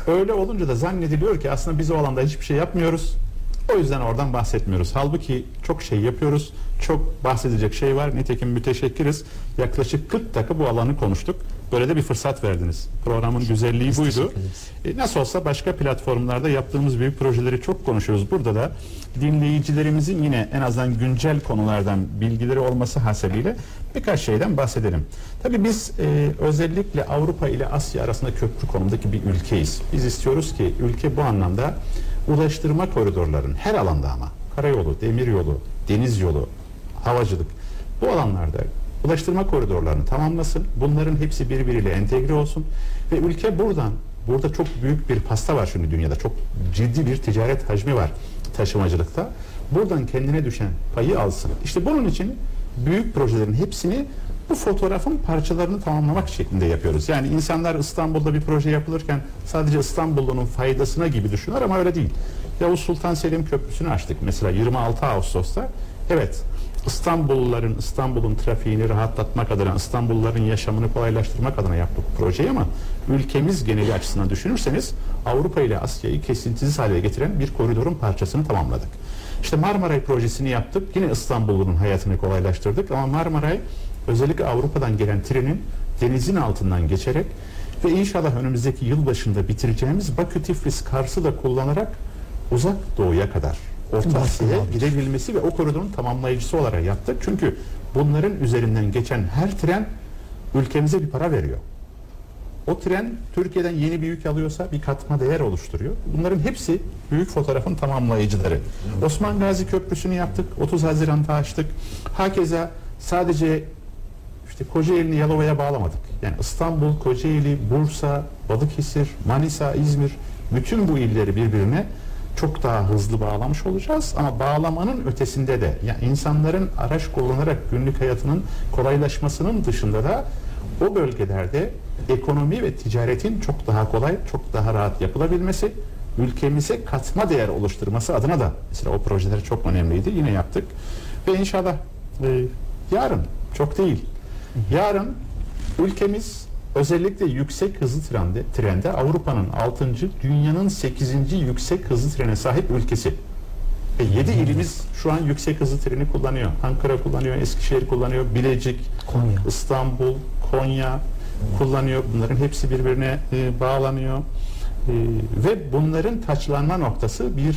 Öyle olunca da zannediliyor ki aslında biz o alanda hiçbir şey yapmıyoruz. O yüzden oradan bahsetmiyoruz. Halbuki çok şey yapıyoruz. Çok bahsedecek şey var. Nitekim müteşekkiriz. Yaklaşık 40 dakika bu alanı konuştuk. Böyle de bir fırsat verdiniz. Programın güzelliği Biz buydu. E, nasıl olsa başka platformlarda yaptığımız büyük projeleri çok konuşuyoruz. Burada da dinleyicilerimizin yine en azından güncel konulardan bilgileri olması hasebiyle birkaç şeyden bahsedelim. Tabii biz e, özellikle Avrupa ile Asya arasında köprü konumdaki bir ülkeyiz. Biz istiyoruz ki ülke bu anlamda ulaştırma koridorların her alanda ama karayolu, demiryolu, deniz yolu, havacılık bu alanlarda ulaştırma koridorlarını tamamlasın. Bunların hepsi birbiriyle entegre olsun ve ülke buradan burada çok büyük bir pasta var şimdi dünyada. Çok ciddi bir ticaret hacmi var taşımacılıkta. Buradan kendine düşen payı alsın. İşte bunun için büyük projelerin hepsini bu fotoğrafın parçalarını tamamlamak şeklinde yapıyoruz. Yani insanlar İstanbul'da bir proje yapılırken sadece İstanbul'un faydasına gibi düşünür ama öyle değil. Yavuz Sultan Selim Köprüsü'nü açtık mesela 26 Ağustos'ta. Evet İstanbulluların İstanbul'un trafiğini rahatlatmak adına, İstanbulluların yaşamını kolaylaştırmak adına yaptık bu projeyi ama ülkemiz geneli açısından düşünürseniz Avrupa ile Asya'yı kesintisiz hale getiren bir koridorun parçasını tamamladık. İşte Marmaray projesini yaptık. Yine İstanbul'un hayatını kolaylaştırdık ama Marmaray özellikle Avrupa'dan gelen trenin denizin altından geçerek ve inşallah önümüzdeki yıl başında bitireceğimiz Bakü Tiflis Kars'ı da kullanarak uzak doğuya kadar Orta Asya'ya gidebilmesi ve o koridorun tamamlayıcısı olarak yaptık. Çünkü bunların üzerinden geçen her tren ülkemize bir para veriyor. O tren Türkiye'den yeni bir yük alıyorsa bir katma değer oluşturuyor. Bunların hepsi büyük fotoğrafın tamamlayıcıları. Osman Gazi Köprüsü'nü yaptık. 30 Haziran'da açtık. Hakeza sadece işte Kocaeli'ni Yalova'ya bağlamadık. Yani İstanbul, Kocaeli, Bursa, Balıkesir, Manisa, İzmir bütün bu illeri birbirine çok daha hızlı bağlamış olacağız ama bağlamanın ötesinde de yani insanların araç kullanarak günlük hayatının kolaylaşmasının dışında da o bölgelerde ekonomi ve ticaretin çok daha kolay, çok daha rahat yapılabilmesi, ülkemize katma değer oluşturması adına da mesela o projeler çok önemliydi. Yine yaptık. Ve inşallah e, yarın çok değil. Yarın ülkemiz özellikle yüksek hızlı trende, trende Avrupa'nın 6. dünyanın 8. yüksek hızlı trene sahip ülkesi. Ve 7 ilimiz şu an yüksek hızlı treni kullanıyor. Ankara kullanıyor, Eskişehir kullanıyor, Bilecik, Konya. İstanbul, Konya kullanıyor. Bunların hepsi birbirine e, bağlanıyor. E, ve bunların taçlanma noktası bir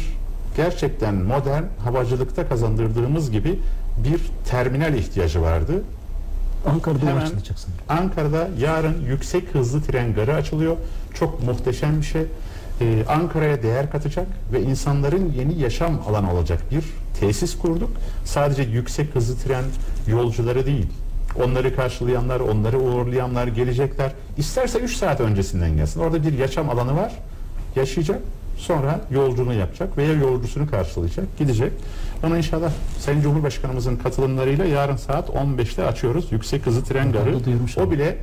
gerçekten modern havacılıkta kazandırdığımız gibi bir terminal ihtiyacı vardı. Ankara'da Hemen- açılacak sanırım. Ankara'da yarın yüksek hızlı tren garı açılıyor. Çok muhteşem bir şey. Ee, Ankara'ya değer katacak ve insanların yeni yaşam alanı olacak bir tesis kurduk. Sadece yüksek hızlı tren yolcuları değil. Onları karşılayanlar, onları uğurlayanlar gelecekler. İsterse 3 saat öncesinden gelsin. Orada bir yaşam alanı var. Yaşayacak. Sonra yolculuğunu yapacak veya yolcusunu karşılayacak, gidecek. Onu inşallah Sayın Cumhurbaşkanımızın katılımlarıyla yarın saat 15'te açıyoruz. Yüksek hızlı tren garı. O bile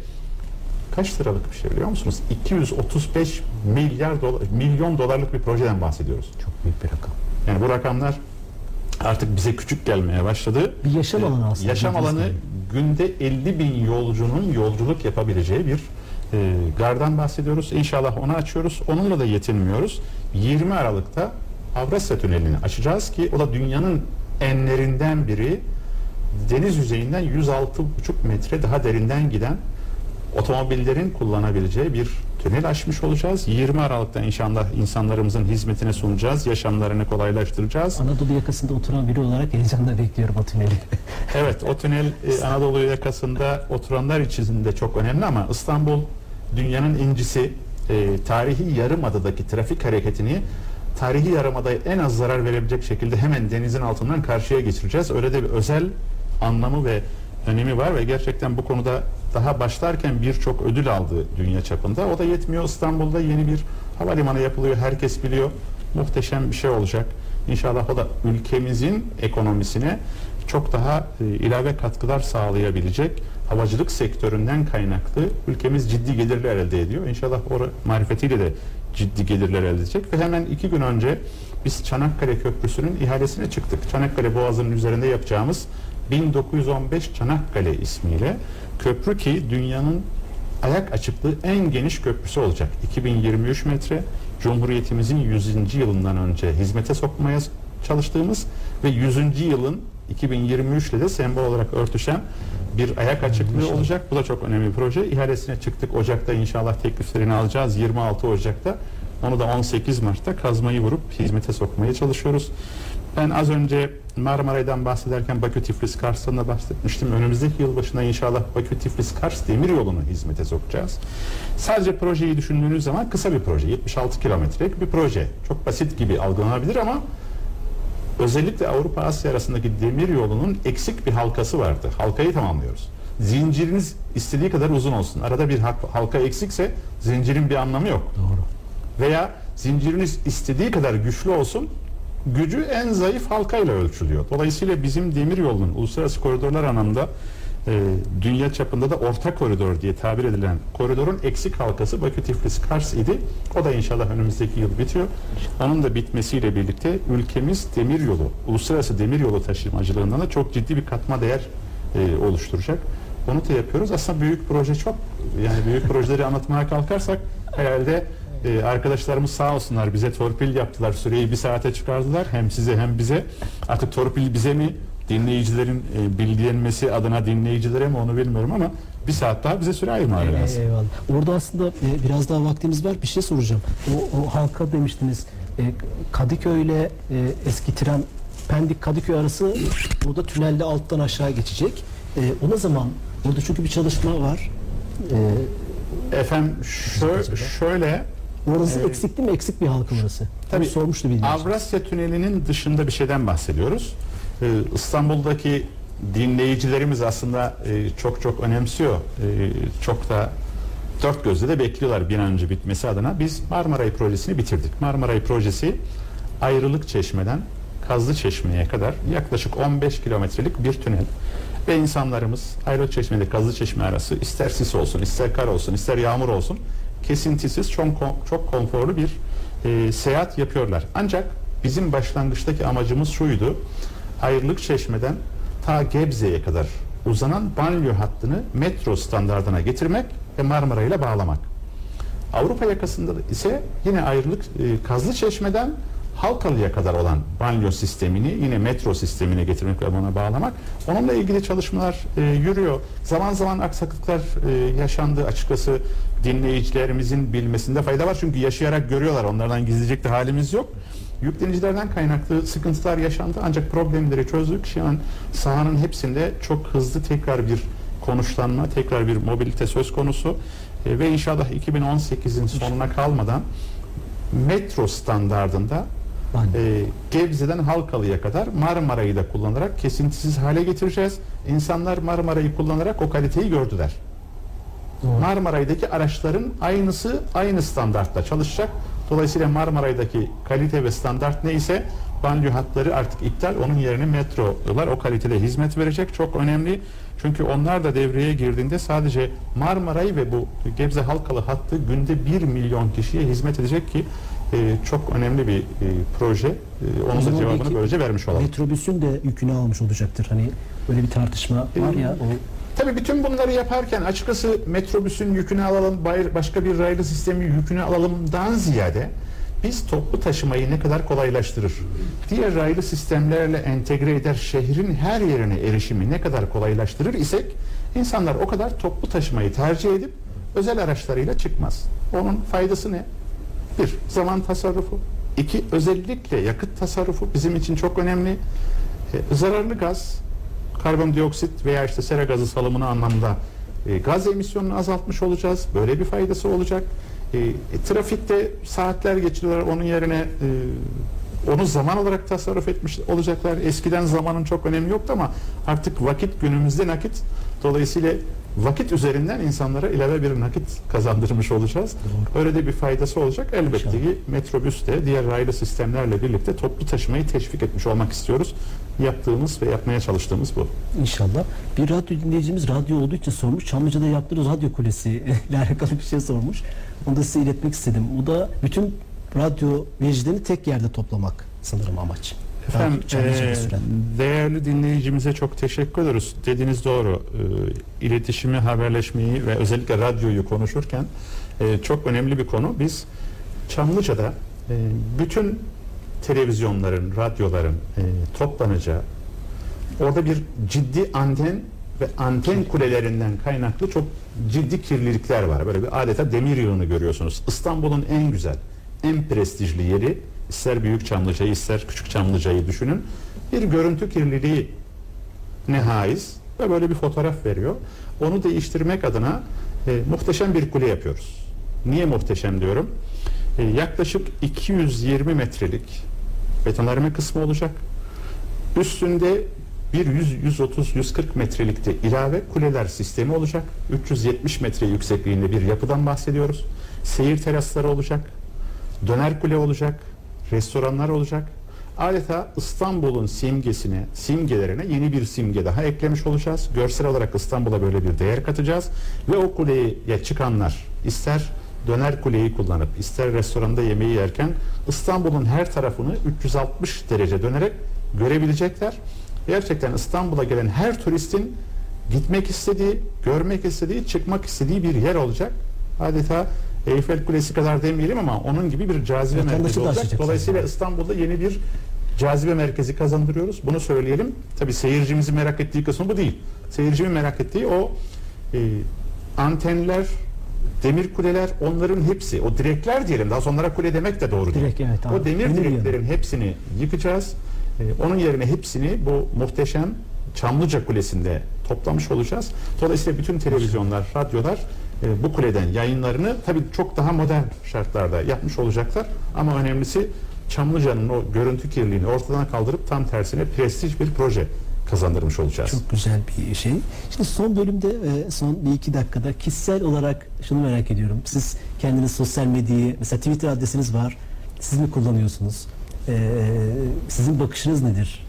kaç liralık bir şey biliyor musunuz? 235 milyar dolar, milyon dolarlık bir projeden bahsediyoruz. Çok büyük bir rakam. Yani bu rakamlar artık bize küçük gelmeye başladı. Bir yaşam Ee, alanı aslında. Yaşam alanı günde 50 bin yolcunun yolculuk yapabileceği bir e, gardan bahsediyoruz. İnşallah onu açıyoruz. Onunla da yetinmiyoruz. 20 Aralık'ta Avrasya Tüneli'ni açacağız ki o da dünyanın enlerinden biri deniz yüzeyinden 106,5 metre daha derinden giden otomobillerin kullanabileceği bir tünel açmış olacağız. 20 Aralık'ta inşallah insanlarımızın hizmetine sunacağız. Yaşamlarını kolaylaştıracağız. Anadolu yakasında oturan biri olarak heyecanla bekliyorum o tüneli. Evet o tünel e, Anadolu yakasında oturanlar için de çok önemli ama İstanbul dünyanın incisi e, tarihi yarımadadaki trafik hareketini tarihi yarımadaya en az zarar verebilecek şekilde hemen denizin altından karşıya geçireceğiz. Öyle de bir özel anlamı ve önemi var ve gerçekten bu konuda daha başlarken birçok ödül aldı dünya çapında. O da yetmiyor. İstanbul'da yeni bir havalimanı yapılıyor. Herkes biliyor. Muhteşem bir şey olacak. İnşallah o da ülkemizin ekonomisine çok daha e, ilave katkılar sağlayabilecek havacılık sektöründen kaynaklı ülkemiz ciddi gelirler elde ediyor. İnşallah o marifetiyle de ciddi gelirler elde edecek ve hemen iki gün önce biz Çanakkale Köprüsü'nün ihalesine çıktık. Çanakkale Boğazı'nın üzerinde yapacağımız 1915 Çanakkale ismiyle köprü ki dünyanın ayak açıklığı en geniş köprüsü olacak. 2023 metre Cumhuriyetimizin 100. yılından önce hizmete sokmaya çalıştığımız ve 100. yılın 2023 ile de sembol olarak örtüşen bir ayak açıklığı olacak. Bu da çok önemli bir proje. İhalesine çıktık. Ocak'ta inşallah tekliflerini alacağız. 26 Ocak'ta. Onu da 18 Mart'ta kazmayı vurup hizmete sokmaya çalışıyoruz. Ben az önce Marmaray'dan bahsederken Bakü Tiflis Kars'tan da bahsetmiştim. Önümüzdeki yıl başında inşallah Bakü Tiflis Kars demir yolunu hizmete sokacağız. Sadece projeyi düşündüğünüz zaman kısa bir proje. 76 kilometrelik bir proje. Çok basit gibi algılanabilir ama özellikle Avrupa Asya arasındaki demir yolunun eksik bir halkası vardı. Halkayı tamamlıyoruz. Zinciriniz istediği kadar uzun olsun. Arada bir halka eksikse zincirin bir anlamı yok. Doğru. Veya zinciriniz istediği kadar güçlü olsun gücü en zayıf halkayla ölçülüyor. Dolayısıyla bizim demir yolunun uluslararası koridorlar anlamda e, dünya çapında da orta koridor diye tabir edilen koridorun eksik halkası Bakü Tiflis Kars idi. O da inşallah önümüzdeki yıl bitiyor. Onun da bitmesiyle birlikte ülkemiz demir yolu, uluslararası demir yolu taşımacılığından da çok ciddi bir katma değer e, oluşturacak. Onu da yapıyoruz. Aslında büyük proje çok. Yani büyük projeleri anlatmaya kalkarsak herhalde e, arkadaşlarımız sağ olsunlar bize torpil yaptılar. Süreyi bir saate çıkardılar. Hem size hem bize. Artık torpil bize mi dinleyicilerin e, bilgilenmesi adına dinleyicilere mi onu bilmiyorum ama bir saat daha bize süre ayırmaları lazım. Eyvallah. Orada aslında e, biraz daha vaktimiz var. Bir şey soracağım. O, o halka demiştiniz. E, Kadıköy ile e, eski tren Pendik Kadıköy arası burada tünelde alttan aşağı geçecek. E, o ne zaman? Orada çünkü bir çalışma var. E, Efendim şö- şöyle orası Evet. eksik değil mi? Eksik bir halka orası. Tabii. Tabii sormuştu bilmiyorum. Avrasya Tüneli'nin dışında bir şeyden bahsediyoruz. Ee, İstanbul'daki dinleyicilerimiz aslında e, çok çok önemsiyor. E, çok da dört gözle de bekliyorlar bir an önce bitmesi adına. Biz Marmaray projesini bitirdik. Marmaray projesi ayrılık çeşmeden Kazlı Çeşme'ye kadar yaklaşık 15 kilometrelik bir tünel. Ve insanlarımız Ayrılık Çeşme ile Kazlı Çeşme arası ister sis olsun, ister kar olsun, ister yağmur olsun kesintisiz çok, çok konforlu bir e, seyahat yapıyorlar. Ancak bizim başlangıçtaki amacımız şuydu. Ayrılık Çeşme'den ta Gebze'ye kadar uzanan banliyö hattını metro standardına getirmek ve Marmara ile bağlamak. Avrupa yakasında da ise yine ayrılık e, Kazlı Çeşme'den Halkalı'ya kadar olan banyo sistemini yine metro sistemine getirmek ve buna bağlamak. Onunla ilgili çalışmalar e, yürüyor. Zaman zaman aksaklıklar e, yaşandı açıkçası dinleyicilerimizin bilmesinde fayda var. Çünkü yaşayarak görüyorlar. Onlardan gizleyecek de halimiz yok. Yüklenicilerden kaynaklı sıkıntılar yaşandı ancak problemleri çözdük. Şu an sahanın hepsinde çok hızlı tekrar bir konuşlanma, tekrar bir mobilite söz konusu E, ve inşallah 2018'in sonuna kalmadan metro standardında e, Gebze'den Halkalı'ya kadar Marmara'yı da kullanarak kesintisiz hale getireceğiz. İnsanlar Marmara'yı kullanarak o kaliteyi gördüler. Doğru. Marmaray'daki araçların aynısı aynı standartta çalışacak. Dolayısıyla Marmaray'daki kalite ve standart neyse banliyö hatları artık iptal. Onun yerine metrolar o kalitede hizmet verecek. Çok önemli. Çünkü onlar da devreye girdiğinde sadece Marmaray ve bu Gebze Halkalı hattı günde 1 milyon kişiye hizmet edecek ki e, çok önemli bir e, proje. E, onun da cevabını böylece vermiş olalım. Metrobüsün de yükünü almış olacaktır. Hani öyle bir tartışma var ya. O, Tabii bütün bunları yaparken açıkçası metrobüsün yükünü alalım, başka bir raylı sistemi yükünü alalımdan ziyade biz toplu taşımayı ne kadar kolaylaştırır? Diğer raylı sistemlerle entegre eder şehrin her yerine erişimi ne kadar kolaylaştırır isek insanlar o kadar toplu taşımayı tercih edip özel araçlarıyla çıkmaz. Onun faydası ne? Bir, zaman tasarrufu. İki, özellikle yakıt tasarrufu bizim için çok önemli. E, zararlı gaz, karbondioksit veya işte sera gazı salımını anlamda e, gaz emisyonunu azaltmış olacağız. Böyle bir faydası olacak. E, e, trafikte saatler geçiriyorlar. Onun yerine e, onu zaman olarak tasarruf etmiş olacaklar. Eskiden zamanın çok önemi yoktu ama artık vakit günümüzde nakit. Dolayısıyla vakit üzerinden insanlara ilave bir nakit kazandırmış olacağız. Öyle de bir faydası olacak. Elbette ki metrobüs de diğer raylı sistemlerle birlikte toplu taşımayı teşvik etmiş olmak istiyoruz. Yaptığımız ve yapmaya çalıştığımız bu. İnşallah. Bir radyo dinleyicimiz radyo olduğu için sormuş. Çamlıca'da yaptığınız radyo kulesi ile alakalı bir şey sormuş. Onu da size iletmek istedim. Bu da bütün radyo vericilerini tek yerde toplamak sanırım amaç. Efendim süren. değerli dinleyicimize çok teşekkür ediyoruz. Dediğiniz doğru. Eee, iletişimi, haberleşmeyi ve özellikle radyoyu konuşurken eee, çok önemli bir konu. Biz Çamlıca'da eee, bütün televizyonların, radyoların eee, toplanacağı Orada bir ciddi anten ve anten kulelerinden kaynaklı çok ciddi kirlilikler var. Böyle bir adeta demir yığını görüyorsunuz. İstanbul'un en güzel, en prestijli yeri ister Büyük Çamlıca'yı ister Küçük Çamlıca'yı düşünün. Bir görüntü kirliliği ne haiz ve böyle bir fotoğraf veriyor. Onu değiştirmek adına e, muhteşem bir kule yapıyoruz. Niye muhteşem diyorum? E, yaklaşık 220 metrelik betonarme kısmı olacak. Üstünde bir 100, 130, 140 metrelikte ilave kuleler sistemi olacak. 370 metre yüksekliğinde bir yapıdan bahsediyoruz. Seyir terasları olacak. Döner kule olacak. Restoranlar olacak. Adeta İstanbul'un simgesine, simgelerine yeni bir simge daha eklemiş olacağız. Görsel olarak İstanbul'a böyle bir değer katacağız. Ve o kuleye çıkanlar ister döner kuleyi kullanıp ister restoranda yemeği yerken İstanbul'un her tarafını 360 derece dönerek görebilecekler. Gerçekten İstanbul'a gelen her turistin gitmek istediği, görmek istediği, çıkmak istediği bir yer olacak. Adeta Eyfel Kulesi kadar demeyelim ama onun gibi bir cazibe Vatandaşı merkezi olacak. Dolayısıyla zaten. İstanbul'da yeni bir cazibe merkezi kazandırıyoruz. Bunu söyleyelim. Tabi seyircimizi merak ettiği kısmı bu değil. Seyircimin merak ettiği o e, antenler, demir kuleler onların hepsi, o direkler diyelim daha sonra kule demek de doğru değil. Direk, evet, abi. o demir Demir direklerin hepsini yıkacağız. E, onun yerine hepsini bu muhteşem Çamlıca Kulesi'nde toplamış olacağız. Dolayısıyla bütün televizyonlar, radyolar e, bu kuleden yayınlarını tabii çok daha modern şartlarda yapmış olacaklar. Ama önemlisi Çamlıca'nın o görüntü kirliliğini ortadan kaldırıp tam tersine prestij bir proje kazandırmış olacağız. Çok güzel bir şey. Şimdi son bölümde e, son bir iki dakikada kişisel olarak şunu merak ediyorum. Siz kendiniz sosyal medyayı mesela Twitter adresiniz var. Siz mi kullanıyorsunuz? E, sizin bakışınız nedir?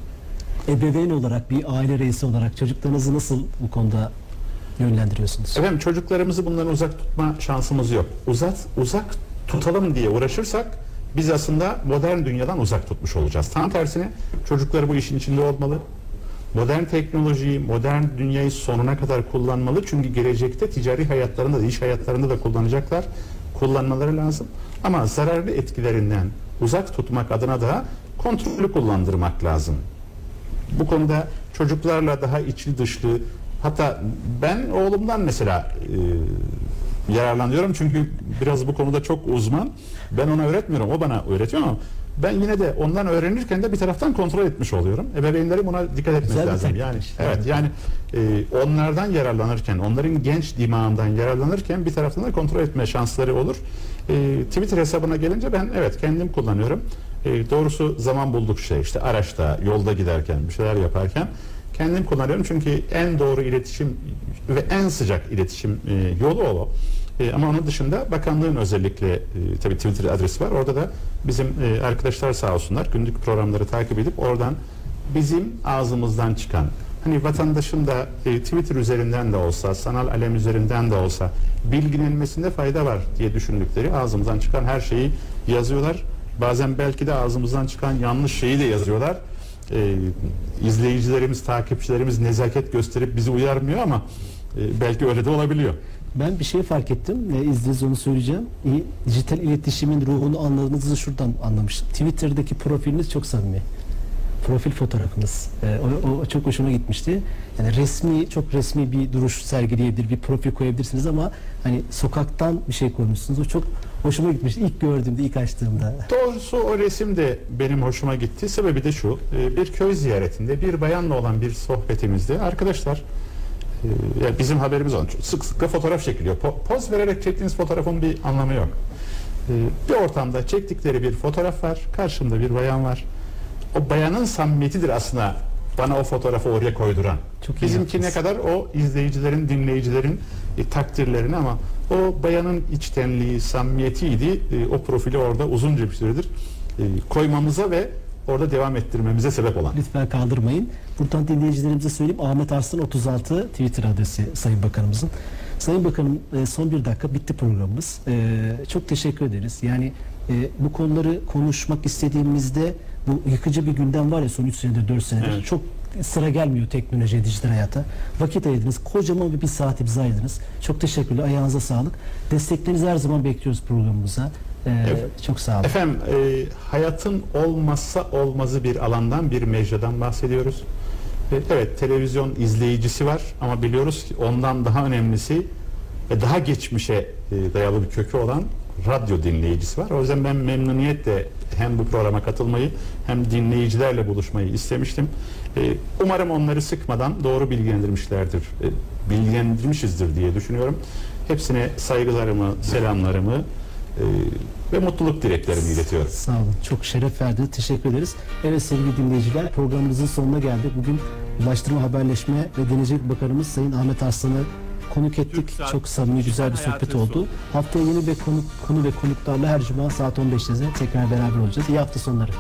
Ebeveyn olarak bir aile reisi olarak çocuklarınızı nasıl bu konuda yönlendiriyorsunuz? Efendim çocuklarımızı bundan uzak tutma şansımız yok. Uzak uzak tutalım diye uğraşırsak biz aslında modern dünyadan uzak tutmuş olacağız. Tam tersine çocukları bu işin içinde olmalı. Modern teknolojiyi, modern dünyayı sonuna kadar kullanmalı. Çünkü gelecekte ticari hayatlarında da, iş hayatlarında da kullanacaklar. Kullanmaları lazım. Ama zararlı etkilerinden uzak tutmak adına da kontrollü kullandırmak lazım. Bu konuda çocuklarla daha içli dışlı hatta ben oğlumdan mesela e, yararlanıyorum çünkü biraz bu konuda çok uzman. Ben ona öğretmiyorum. O bana öğretiyor ama ben yine de ondan öğrenirken de bir taraftan kontrol etmiş oluyorum. Ebeveynlerin buna dikkat etmesi Güzel lazım. Yani evet yani e, onlardan yararlanırken, onların genç dimağından yararlanırken bir taraftan da kontrol etme şansları olur. E, Twitter hesabına gelince ben evet kendim kullanıyorum. E, doğrusu zaman buldukça işte araçta, yolda giderken, bir şeyler yaparken kendim kullanıyorum çünkü en doğru iletişim ve en sıcak iletişim e, yolu o. E, ama onun dışında bakanlığın özellikle e, tabii Twitter adresi var. Orada da bizim e, arkadaşlar sağ olsunlar günlük programları takip edip oradan bizim ağzımızdan çıkan hani vatandaşın da e, Twitter üzerinden de olsa, sanal alem üzerinden de olsa bilgilenmesinde fayda var diye düşündükleri ağzımızdan çıkan her şeyi yazıyorlar. Bazen belki de ağzımızdan çıkan yanlış şeyi de yazıyorlar. E, izleyicilerimiz, takipçilerimiz nezaket gösterip bizi uyarmıyor ama e, belki öyle de olabiliyor. Ben bir şey fark ettim ve izniniz onu söyleyeceğim. İyi, dijital iletişimin ruhunu anladığınızı şuradan anlamıştım. Twitter'daki profiliniz çok samimi. Profil fotoğrafınız. Ee, o, o çok hoşuma gitmişti. Yani resmi, çok resmi bir duruş sergileyebilir, bir profil koyabilirsiniz ama hani sokaktan bir şey koymuşsunuz. O çok hoşuma gitmişti. İlk gördüğümde, ilk açtığımda. Doğrusu o resim de benim hoşuma gitti. Sebebi de şu. e, Bir köy ziyaretinde bir bayanla olan bir sohbetimizde arkadaşlar e, ya bizim haberimiz olan sık sık da fotoğraf çekiliyor. Po- Poz vererek çektiğiniz fotoğrafın bir anlamı yok. E, Bir ortamda çektikleri bir fotoğraf var. Karşımda bir bayan var. O bayanın samimiyetidir aslında bana o fotoğrafı oraya koyduran. Çok Bizimki ne kadar o izleyicilerin, dinleyicilerin e, takdirlerini ama o bayanın içtenliği, samimiyetiydi. E, o profili orada uzunca bir süredir e, koymamıza ve orada devam ettirmemize sebep olan. Lütfen kaldırmayın. Buradan dinleyicilerimize söyleyeyim. Ahmet Arslan 36 Twitter adresi Sayın Bakanımızın. Sayın Bakanım e, son bir dakika bitti programımız. E, Çok teşekkür ederiz. Yani e, bu konuları konuşmak istediğimizde bu yıkıcı bir gündem var ya son 3 senedir 4 senedir. Evet. Çok sıra gelmiyor teknolojiye, dijital hayata. Vakit ayırdınız. Kocaman bir, bir saat bize ayırdınız. Çok teşekkürler. Ayağınıza sağlık. Desteklerinizi her zaman bekliyoruz programımıza. E, Evet. Çok sağ olun. Efendim e, hayatın olmazsa olmazı bir alandan bir mecradan bahsediyoruz. Evet televizyon izleyicisi var ama biliyoruz ki ondan daha önemlisi ve daha geçmişe e, dayalı bir kökü olan radyo dinleyicisi var. O yüzden ben memnuniyetle hem bu programa katılmayı hem dinleyicilerle buluşmayı istemiştim. E, Umarım onları sıkmadan doğru bilgilendirmişlerdir, e, bilgilendirmişizdir diye düşünüyorum. Hepsine saygılarımı, selamlarımı ve mutluluk dileklerimi iletiyorum. Sağ olun. Çok şeref verdiniz. Teşekkür ederiz. Evet sevgili dinleyiciler programımızın sonuna geldik. Bugün Ulaştırma Haberleşme ve Denizcilik Bakanımız Sayın Ahmet Arslan'ı konuk ettik. Türksel, Çok samimi güzel bir sohbet oldu. Haftaya yeni bir konu, konu ve konuklarla her cuma saat 15'te tekrar beraber olacağız. İyi hafta sonları.